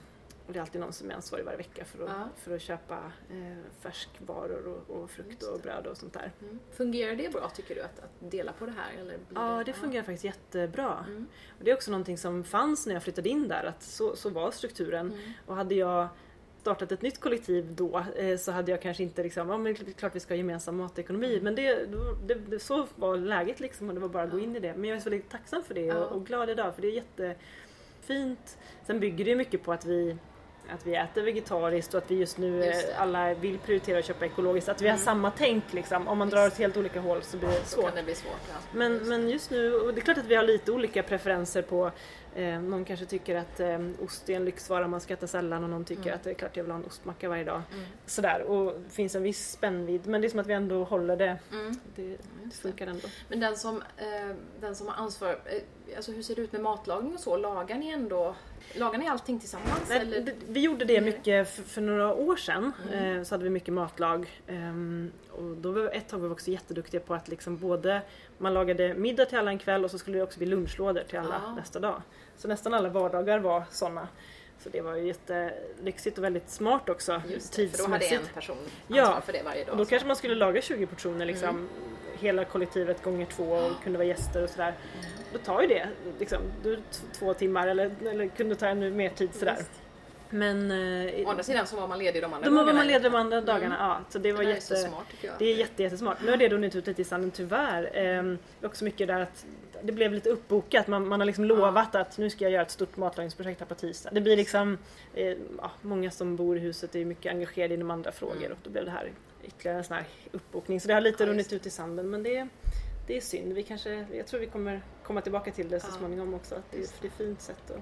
Speaker 2: och det är alltid någon som är ansvarig varje vecka för att,
Speaker 1: Ja.
Speaker 2: för att köpa eh, färskvaror och, och frukt och
Speaker 1: det.
Speaker 2: bröd och sånt där.
Speaker 1: Mm. Fungerar det bra tycker du att, att dela på det här? Eller
Speaker 2: Ja, det fungerar faktiskt jättebra.
Speaker 1: Mm.
Speaker 2: Och det är också någonting som fanns när jag flyttade in där, att så, så var strukturen.
Speaker 1: Mm.
Speaker 2: Och hade jag startat ett nytt kollektiv då eh, så hade jag kanske inte liksom, ja men det klart vi ska ha gemensam matekonomi. Men det, det, det, så var läget liksom och det var bara att gå in i det. Men jag är så väldigt tacksam för det och, och glad idag för det är jättefint. Sen bygger det ju mycket på att vi att vi äter vegetariskt och att vi just nu
Speaker 1: Just
Speaker 2: alla vill prioritera att köpa ekologiskt. Att vi har
Speaker 1: Mm.
Speaker 2: samma tänk liksom. Om man drar åt helt olika håll så blir det svårt.
Speaker 1: kan det bli svårt. Ja.
Speaker 2: Men,
Speaker 1: Just
Speaker 2: men just nu, och det är klart att vi har lite olika preferenser på eh, Någon kanske tycker att eh, ost är en lyxvara man ska äta sällan och någon tycker
Speaker 1: Mm.
Speaker 2: att det är klart jag vill ha en ostmacka varje dag.
Speaker 1: Mm.
Speaker 2: Sådär, och det finns en viss spännvidd men det är som att vi ändå håller det.
Speaker 1: Mm.
Speaker 2: Det, det funkar ändå.
Speaker 1: Men den som, eh, den som har ansvar, eh, alltså hur ser det ut med matlagning och så? Lagar ni ändå, lagar ni allting tillsammans?
Speaker 2: Nej,
Speaker 1: eller?
Speaker 2: det, vi gjorde det mycket för, för några år sedan.
Speaker 1: Mm.
Speaker 2: Eh, så hade vi mycket matlag. Ehm, och då var, ett tag var vi också jätteduktiga på att liksom både man lagade middag till alla en kväll och så skulle det också bli lunchlådor till alla
Speaker 1: Ah.
Speaker 2: nästa dag. Så nästan alla vardagar var sådana. Så det var ju jättelyxigt och väldigt smart också
Speaker 1: Just det, för då hade
Speaker 2: tidsmässigt.
Speaker 1: en person
Speaker 2: Ja,
Speaker 1: ansvar för det varje dag.
Speaker 2: Och då
Speaker 1: så.
Speaker 2: kanske man skulle laga 20 portioner liksom.
Speaker 1: Mm.
Speaker 2: Hela kollektivet gånger två och kunde vara gäster och sådär. Då tar ju det liksom, du, två timmar eller, eller kunde ta ännu mer tid sådär.
Speaker 1: Visst.
Speaker 2: Men eh,
Speaker 1: Å andra sidan så var man ledig de andra
Speaker 2: då var
Speaker 1: dagarna.
Speaker 2: man ledig de andra dagarna.
Speaker 1: Mm.
Speaker 2: Ja, så det var
Speaker 1: det
Speaker 2: jätte,
Speaker 1: är så smart tycker jag.
Speaker 2: det är jätte, jättesmart. Nu har det runnit ut lite i sanden tyvärr. Ehm, också mycket där att det blev lite uppbokat. Man, man har liksom lovat att nu ska jag göra ett stort matlagningsprojekt här på tisdag. Det blir liksom, eh, ja, många som bor i huset är mycket engagerade inom andra frågor
Speaker 1: Mm.
Speaker 2: och då blev det här ytterligare en sån här uppbokning. Så det har lite
Speaker 1: Ja,
Speaker 2: runnit ut i sanden men det, det är synd. Vi kanske, jag tror vi kommer komma tillbaka till det så småningom också. Att det, det är ett fint sätt att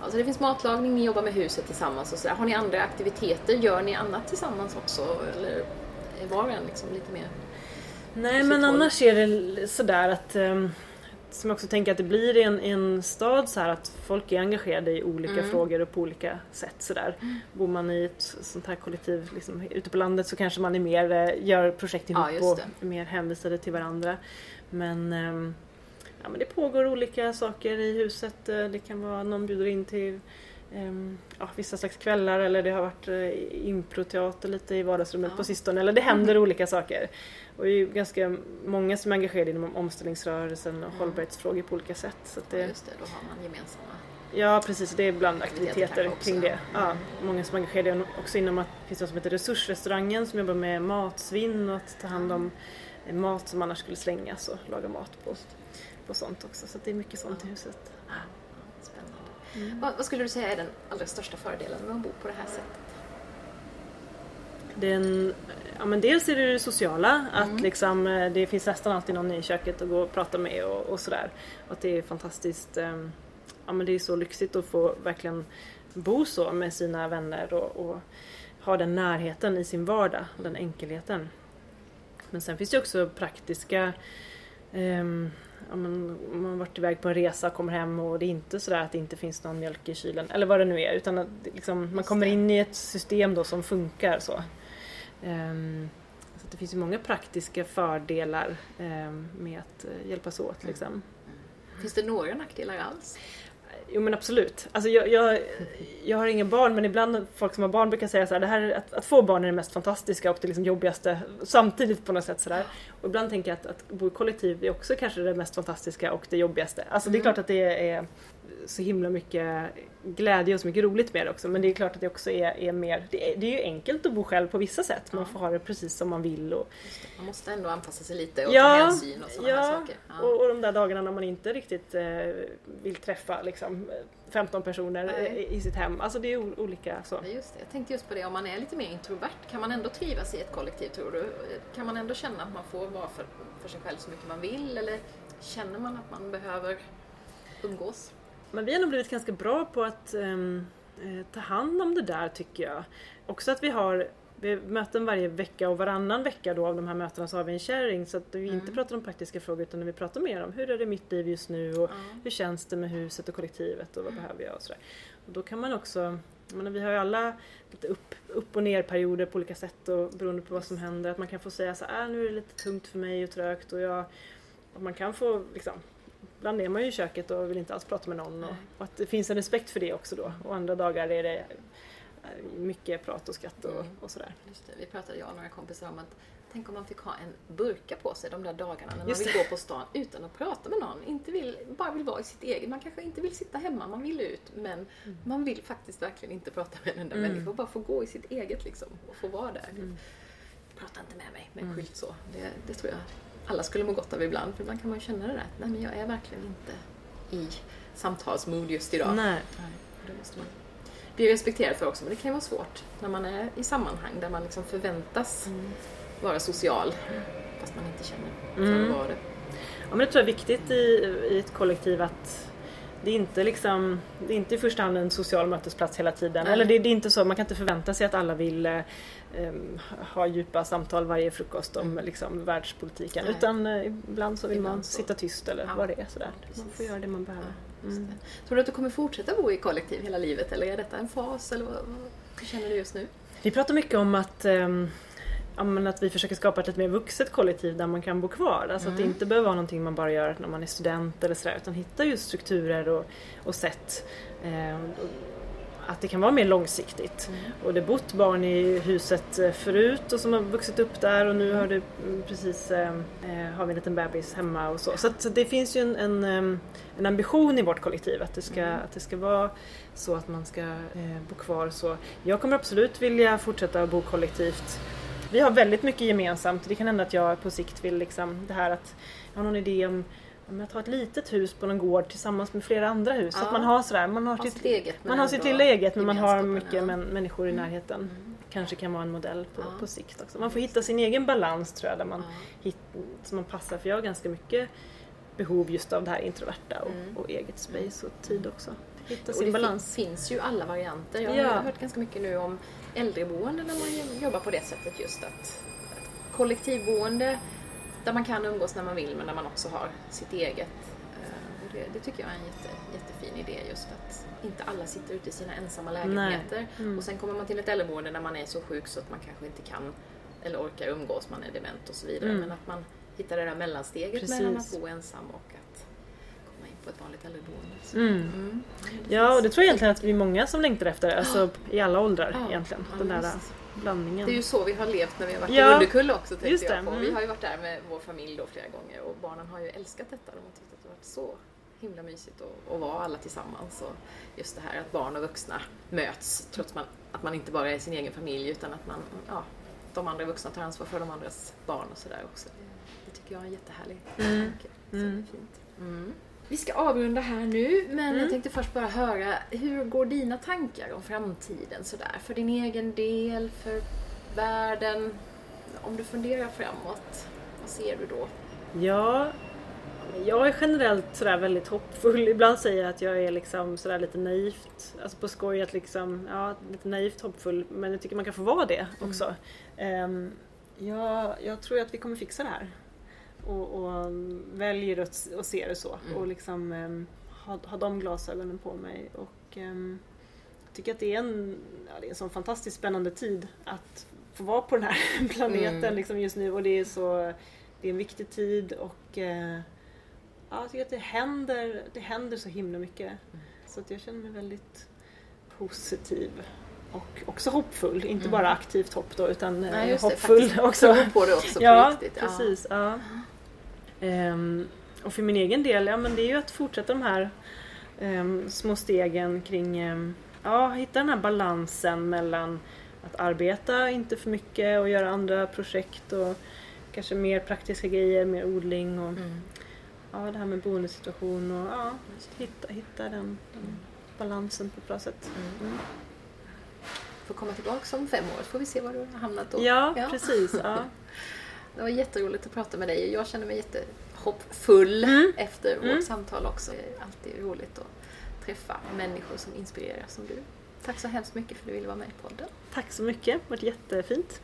Speaker 1: Alltså det finns matlagning, ni jobbar med huset tillsammans och sådär. Har ni andra aktiviteter? Gör ni annat tillsammans också? Eller är var och en liksom lite mer...
Speaker 2: Nej men annars är det sådär att ehm, som jag också tänker att det blir i en, en stad så här att folk är engagerade i olika
Speaker 1: Mm.
Speaker 2: frågor och på olika sätt sådär. Bor man i ett sånt här kollektiv liksom, ute på landet så kanske man är mer, eh, gör projekt ihop
Speaker 1: Ja,
Speaker 2: och är mer hänvisade till varandra. Men, ehm, ja, men det pågår olika saker i huset. Eh, Det kan vara någon bjuder in till ja, vissa slags kvällar eller det har varit eh, improteater lite i vardagsrummet
Speaker 1: Ja.
Speaker 2: på sistone. Eller det händer olika saker. Och det är ju ganska många som är engagerade inom omställningsrörelsen och
Speaker 1: Mm.
Speaker 2: hållbarhetsfrågor på olika sätt. Så att
Speaker 1: Ja,
Speaker 2: det,
Speaker 1: just det, då har man gemensamma...
Speaker 2: ja precis, det är ibland
Speaker 1: Aktiviteter
Speaker 2: kring det. Ja, många som är engagerade också inom att det finns något som heter Resursrestaurangen som jobbar med matsvinn och att ta hand om eh, mat som annars skulle slängas och laga mat på, på sånt också. Så det är mycket sånt i huset.
Speaker 1: Spännande. Vad, vad skulle du säga är den allra största fördelen med att bo på det här sättet?
Speaker 2: Den, ja, men dels är det det sociala, att
Speaker 1: Mm.
Speaker 2: liksom, eh, det finns nästan alltid någon i köket att gå och prata med och, och sådär. Att det är fantastiskt, eh, ja men det är så lyxigt att få verkligen bo så med sina vänner och, och ha den närheten i sin vardag, och den enkelheten. Men sen finns det också praktiska ehm, ja, men, man har varit iväg på en resa och kommer hem och det är inte sådär att det inte finns någon mjölk i kylen eller vad det nu är utan att liksom, man kommer in i ett system då som funkar så. Ehm, så det finns ju många praktiska fördelar ehm, med att eh, hjälpas åt.
Speaker 1: Mm.
Speaker 2: Liksom.
Speaker 1: Finns det några nackdelar alls?
Speaker 2: Jo men absolut. Alltså jag, jag, jag har inga barn men ibland folk som har barn brukar säga så här, det här är- att, att få barn är det mest fantastiska och det liksom jobbigaste samtidigt på något sätt sådär. Och ibland tänker jag att, att bo i kollektiv är också kanske det mest fantastiska och det jobbigaste. Alltså det är
Speaker 1: Mm.
Speaker 2: klart att det är så himla mycket glädje och så mycket roligt med det också men det är klart att det också är, är mer, det är, det är ju enkelt att bo själv på vissa sätt. Man får ha det precis som man vill och,
Speaker 1: Man måste ändå anpassa sig lite och
Speaker 2: Ja,
Speaker 1: ta hänsyn och sådana
Speaker 2: ja,
Speaker 1: här saker. Ja.
Speaker 2: Och, och de där dagarna när man inte riktigt eh, vill träffa liksom, 15 personer
Speaker 1: Nej.
Speaker 2: i sitt hem. Alltså det är olika så.
Speaker 1: Ja, Just det. Jag tänkte just på det, om man är lite mer introvert, kan man ändå trivas i ett kollektiv tror du? Kan man ändå känna att man får vara för, för sig själv så mycket man vill eller känner man att man behöver umgås?
Speaker 2: Men vi har nog blivit ganska bra på att um, ta hand om det där tycker jag. Också att vi har vi möten varje vecka och varannan vecka då av de här mötena så har vi en sharing så att vi mm. inte pratar om praktiska frågor utan vi pratar mer om hur är det i mitt liv just nu och mm. hur känns det med huset och kollektivet och vad behöver jag och sådär. Och då kan man också menar, vi har ju alla lite upp, upp och ner perioder på olika sätt och beroende på vad som händer. Att man kan få säga så här, äh, nu är det lite tungt för mig och trögt och jag och man kan få liksom Ibland är man ju i köket och vill inte alls prata med någon och, och, att det finns en respekt för det också då. Och andra dagar är det mycket prat och skratt och, mm. och sådär.
Speaker 1: Vi pratade, jag och några kompisar om att Tänk om man fick ha en burka på sig de där dagarna när man vill gå på stan utan att prata med någon. Inte vill, bara vill vara i sitt eget. Man kanske inte vill sitta hemma, man vill ut. Men mm. man vill faktiskt verkligen inte prata med en enda mm. människa. Bara få gå i sitt eget liksom och få vara där. Mm. Prata inte med mig med en mm. skylt så. Det, det, tror jag alla skulle må gott av ibland. För ibland kan man ju känna det där. Nej men jag är verkligen inte i samtalsmood just idag.
Speaker 2: Nej.
Speaker 1: Nej det måste man bli respekterad för också. Men det kan ju vara svårt när man är i sammanhang där man liksom förväntas mm vara social fast man inte känner för mm. att vara det.
Speaker 2: Ja, men det tror jag är viktigt i, i ett kollektiv att det är inte liksom, det är inte i första hand en social mötesplats hela tiden. Nej. Eller det, det, är inte så, man kan inte förvänta sig att alla vill eh, ha djupa samtal varje frukost om mm. liksom, världspolitiken. Nej. Utan eh, ibland så vill ibland man så. sitta tyst eller ja. vad det är. Sådär. Man får göra det man behöver. Ja,
Speaker 1: mm. Tror du att du kommer fortsätta bo i kollektiv hela livet eller är detta en fas? Eller vad, hur känner du just nu?
Speaker 2: Vi pratar mycket om att um, ja, att vi försöker skapa ett lite mer vuxet kollektiv där man kan bo kvar. Alltså mm. att det mm. inte behöver vara någonting man bara gör när man är student eller sådär utan hitta just strukturer och, och sätt. Eh, att det kan vara mer långsiktigt. Mm. Och det har bott barn i huset eh, förut och som har vuxit upp där och nu har det mm, precis eh, eh, har vi en liten bebis hemma och så. Så, att, så det finns ju en, en, en, ambition i vårt kollektiv att det ska, mm. att det ska vara så att man ska eh, bo kvar så. Jag kommer absolut vilja fortsätta bo kollektivt vi har väldigt mycket gemensamt. Det kan hända att jag på sikt vill liksom det här att jag har någon idé om om jag tar ett litet hus på någon gård tillsammans med flera andra hus. Ja. Så att man har sådär, man har,
Speaker 1: sitt, eget.
Speaker 2: Man har sitt lilla eget men man har mycket ja. människor i mm. närheten. Mm. Kanske kan vara en modell på, ja. på sikt också. Man får hitta sin egen balans tror jag där man, hit, som man passar. För jag har ganska mycket behov just av det här introverta och, mm. och eget space och tid också.
Speaker 1: Hitta sin och det balans. finns ju alla varianter. Jag har hört ganska mycket nu om äldreboende när man jobbar på det sättet just att kollektivboende där man kan umgås när man vill men där man också har sitt eget. Eh, det, det tycker jag är en jätte, jättefin idé just att inte alla sitter ute i sina ensamma lägenheter. Mm. Och sen kommer man till ett äldreboende när man är så sjuk så att man kanske inte kan eller orkar umgås, man är dement och så vidare. Mm. Men att man hittar det där mellansteget Precis. mellan att bo ensam och att på ett vanligt äldreboende.
Speaker 2: Mm. Mm. Ja, och det tror jag egentligen att vi är många som längtar efter, alltså i alla åldrar ja. egentligen. Den där blandningen.
Speaker 1: Det är ju så vi har levt när vi har varit ja. i Underkulla också tänkte jag på. Mm. Vi har ju varit där med vår familj då flera gånger och barnen har ju älskat detta. De har tyckt att det har varit så himla mysigt att, att vara alla tillsammans. Och just det här att barn och vuxna möts trots man, att man inte bara är sin egen familj utan att man, ja, de andra vuxna tar ansvar för de andras barn och sådär också. Det, det, tycker jag är en jättehärlig mm. tanke. Så mm. det är fint. Mm. Vi ska avrunda här nu, men mm. jag tänkte först bara höra, hur går dina tankar om framtiden sådär? För din egen del, för världen? Om du funderar framåt, vad ser du då?
Speaker 2: Ja, jag är generellt sådär väldigt hoppfull. Ibland säger jag att jag är liksom sådär lite naivt, alltså på skoj att liksom, ja, lite naivt hoppfull. Men jag tycker man kan få vara det mm. också. Mm. Um, jag, jag tror att vi kommer fixa det här och, och väljer att, att se det så mm. och liksom um, ha, ha de glasögonen på mig. Och um, jag tycker att det är en, ja, det är en sån fantastiskt spännande tid att få vara på den här planeten mm. liksom just nu och det är så det är en viktig tid och uh, ja, jag tycker att det händer, det händer så himla mycket. Mm. Så att jag känner mig väldigt positiv och också hoppfull. Inte mm. bara aktivt hopp då utan Nej, hoppfull det, också.
Speaker 1: på det också
Speaker 2: ja, riktigt. Precis, ja. Um, och för min egen del, ja men det är ju att fortsätta de här um, små stegen kring, um, ja hitta den här balansen mellan att arbeta inte för mycket och göra andra projekt och kanske mer praktiska grejer, mer odling och mm. ja, det här med boendesituation och ja, hitta, hitta den, den balansen på ett bra sätt. Mm. Mm.
Speaker 1: Får komma tillbaka om fem år så får vi se var du har hamnat då.
Speaker 2: Ja, ja. precis. Ja.
Speaker 1: Det var jätteroligt att prata med dig. Jag känner mig jättehoppfull mm. efter vårt mm. samtal också. Det är alltid roligt att
Speaker 3: träffa människor som inspirerar som du. Tack så hemskt mycket för att du ville vara med i podden.
Speaker 2: Tack så mycket, det varit jättefint.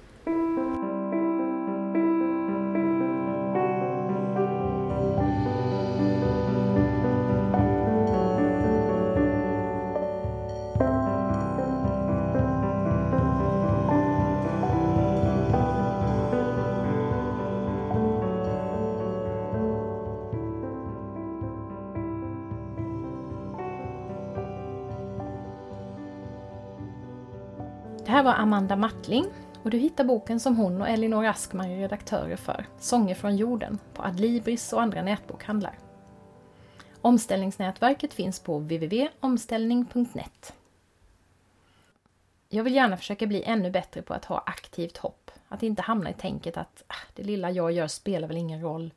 Speaker 1: Här var Amanda Mattling och du hittar boken som hon och Elinor Askman är redaktörer för, Sånger från jorden, på Adlibris och andra nätbokhandlar. Omställningsnätverket finns på www.omställning.net. Jag vill gärna försöka bli ännu bättre på att ha aktivt hopp, att inte hamna i tänket att ah, det lilla jag gör spelar väl ingen roll,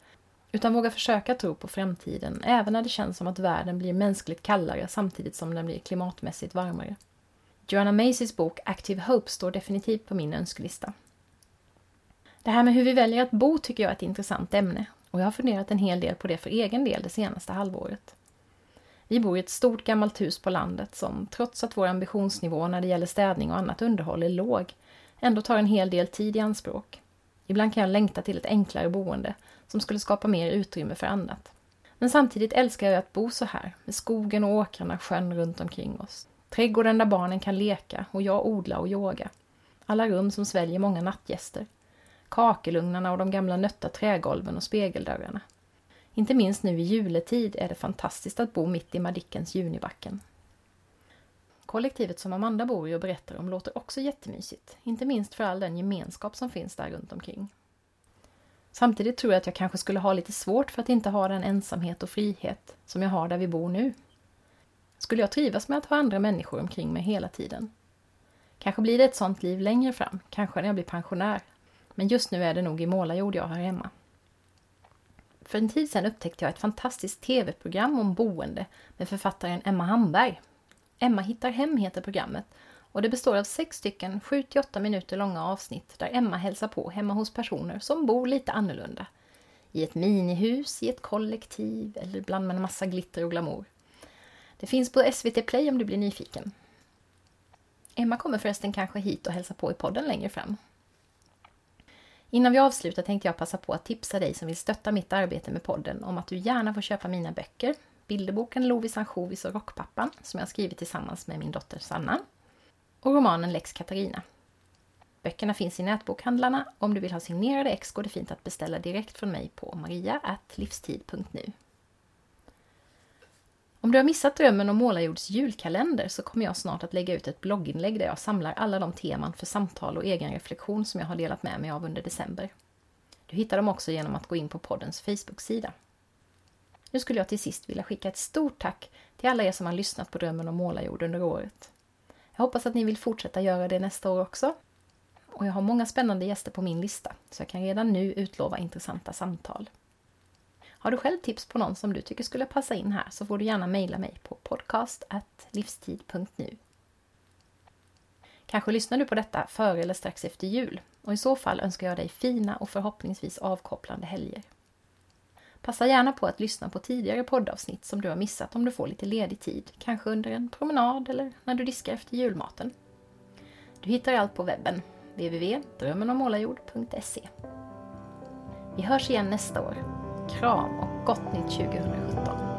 Speaker 1: utan våga försöka tro på framtiden, även när det känns som att världen blir mänskligt kallare samtidigt som den blir klimatmässigt varmare. Joanna Macys bok Active Hope står definitivt på min önskelista. Det här med hur vi väljer att bo tycker jag är ett intressant ämne och jag har funderat en hel del på det för egen del det senaste halvåret. Vi bor i ett stort gammalt hus på landet som, trots att vår ambitionsnivå när det gäller städning och annat underhåll är låg, ändå tar en hel del tid i anspråk. Ibland kan jag längta till ett enklare boende som skulle skapa mer utrymme för annat. Men samtidigt älskar jag att bo så här, med skogen och åkrarna sjön runt omkring oss. Trädgården där barnen kan leka och jag odla och yoga. Alla rum som sväljer många nattgäster. Kakelugnarna och de gamla nötta trägolven och spegeldörrarna. Inte minst nu i juletid är det fantastiskt att bo mitt i Madickens Junibacken. Kollektivet som Amanda bor i och berättar om låter också jättemysigt, inte minst för all den gemenskap som finns där runt omkring. Samtidigt tror jag att jag kanske skulle ha lite svårt för att inte ha den ensamhet och frihet som jag har där vi bor nu. Skulle jag trivas med att ha andra människor omkring mig hela tiden? Kanske blir det ett sånt liv längre fram, kanske när jag blir pensionär. Men just nu är det nog i målarjord jag har hemma. För en tid sedan upptäckte jag ett fantastiskt tv-program om boende med författaren Emma Hamberg. Emma hittar hem heter programmet och det består av sex stycken 7-8 minuter långa avsnitt där Emma hälsar på hemma hos personer som bor lite annorlunda. I ett minihus, i ett kollektiv eller ibland med en massa glitter och glamour. Det finns på SVT Play om du blir nyfiken. Emma kommer förresten kanske hit och hälsa på i podden längre fram. Innan vi avslutar tänkte jag passa på att tipsa dig som vill stötta mitt arbete med podden om att du gärna får köpa mina böcker. Bilderboken Lovis ansjovis och Rockpappan som jag skrivit tillsammans med min dotter Sanna. Och romanen Lex Katarina. Böckerna finns i nätbokhandlarna. Om du vill ha signerade ex går det fint att beställa direkt från mig på maria.livstid.nu. Om du har missat drömmen om Målarjords julkalender så kommer jag snart att lägga ut ett blogginlägg där jag samlar alla de teman för samtal och egen reflektion som jag har delat med mig av under december. Du hittar dem också genom att gå in på poddens Facebook-sida. Nu skulle jag till sist vilja skicka ett stort tack till alla er som har lyssnat på Drömmen om Målarjord under året. Jag hoppas att ni vill fortsätta göra det nästa år också. Och jag har många spännande gäster på min lista, så jag kan redan nu utlova intressanta samtal. Har du själv tips på någon som du tycker skulle passa in här så får du gärna mejla mig på podcast.livstid.nu. Kanske lyssnar du på detta före eller strax efter jul och i så fall önskar jag dig fina och förhoppningsvis avkopplande helger. Passa gärna på att lyssna på tidigare poddavsnitt som du har missat om du får lite ledig tid, kanske under en promenad eller när du diskar efter julmaten. Du hittar allt på webben, www.drömmenomålarjord.se. Vi hörs igen nästa år. Kram och gott nytt 2017!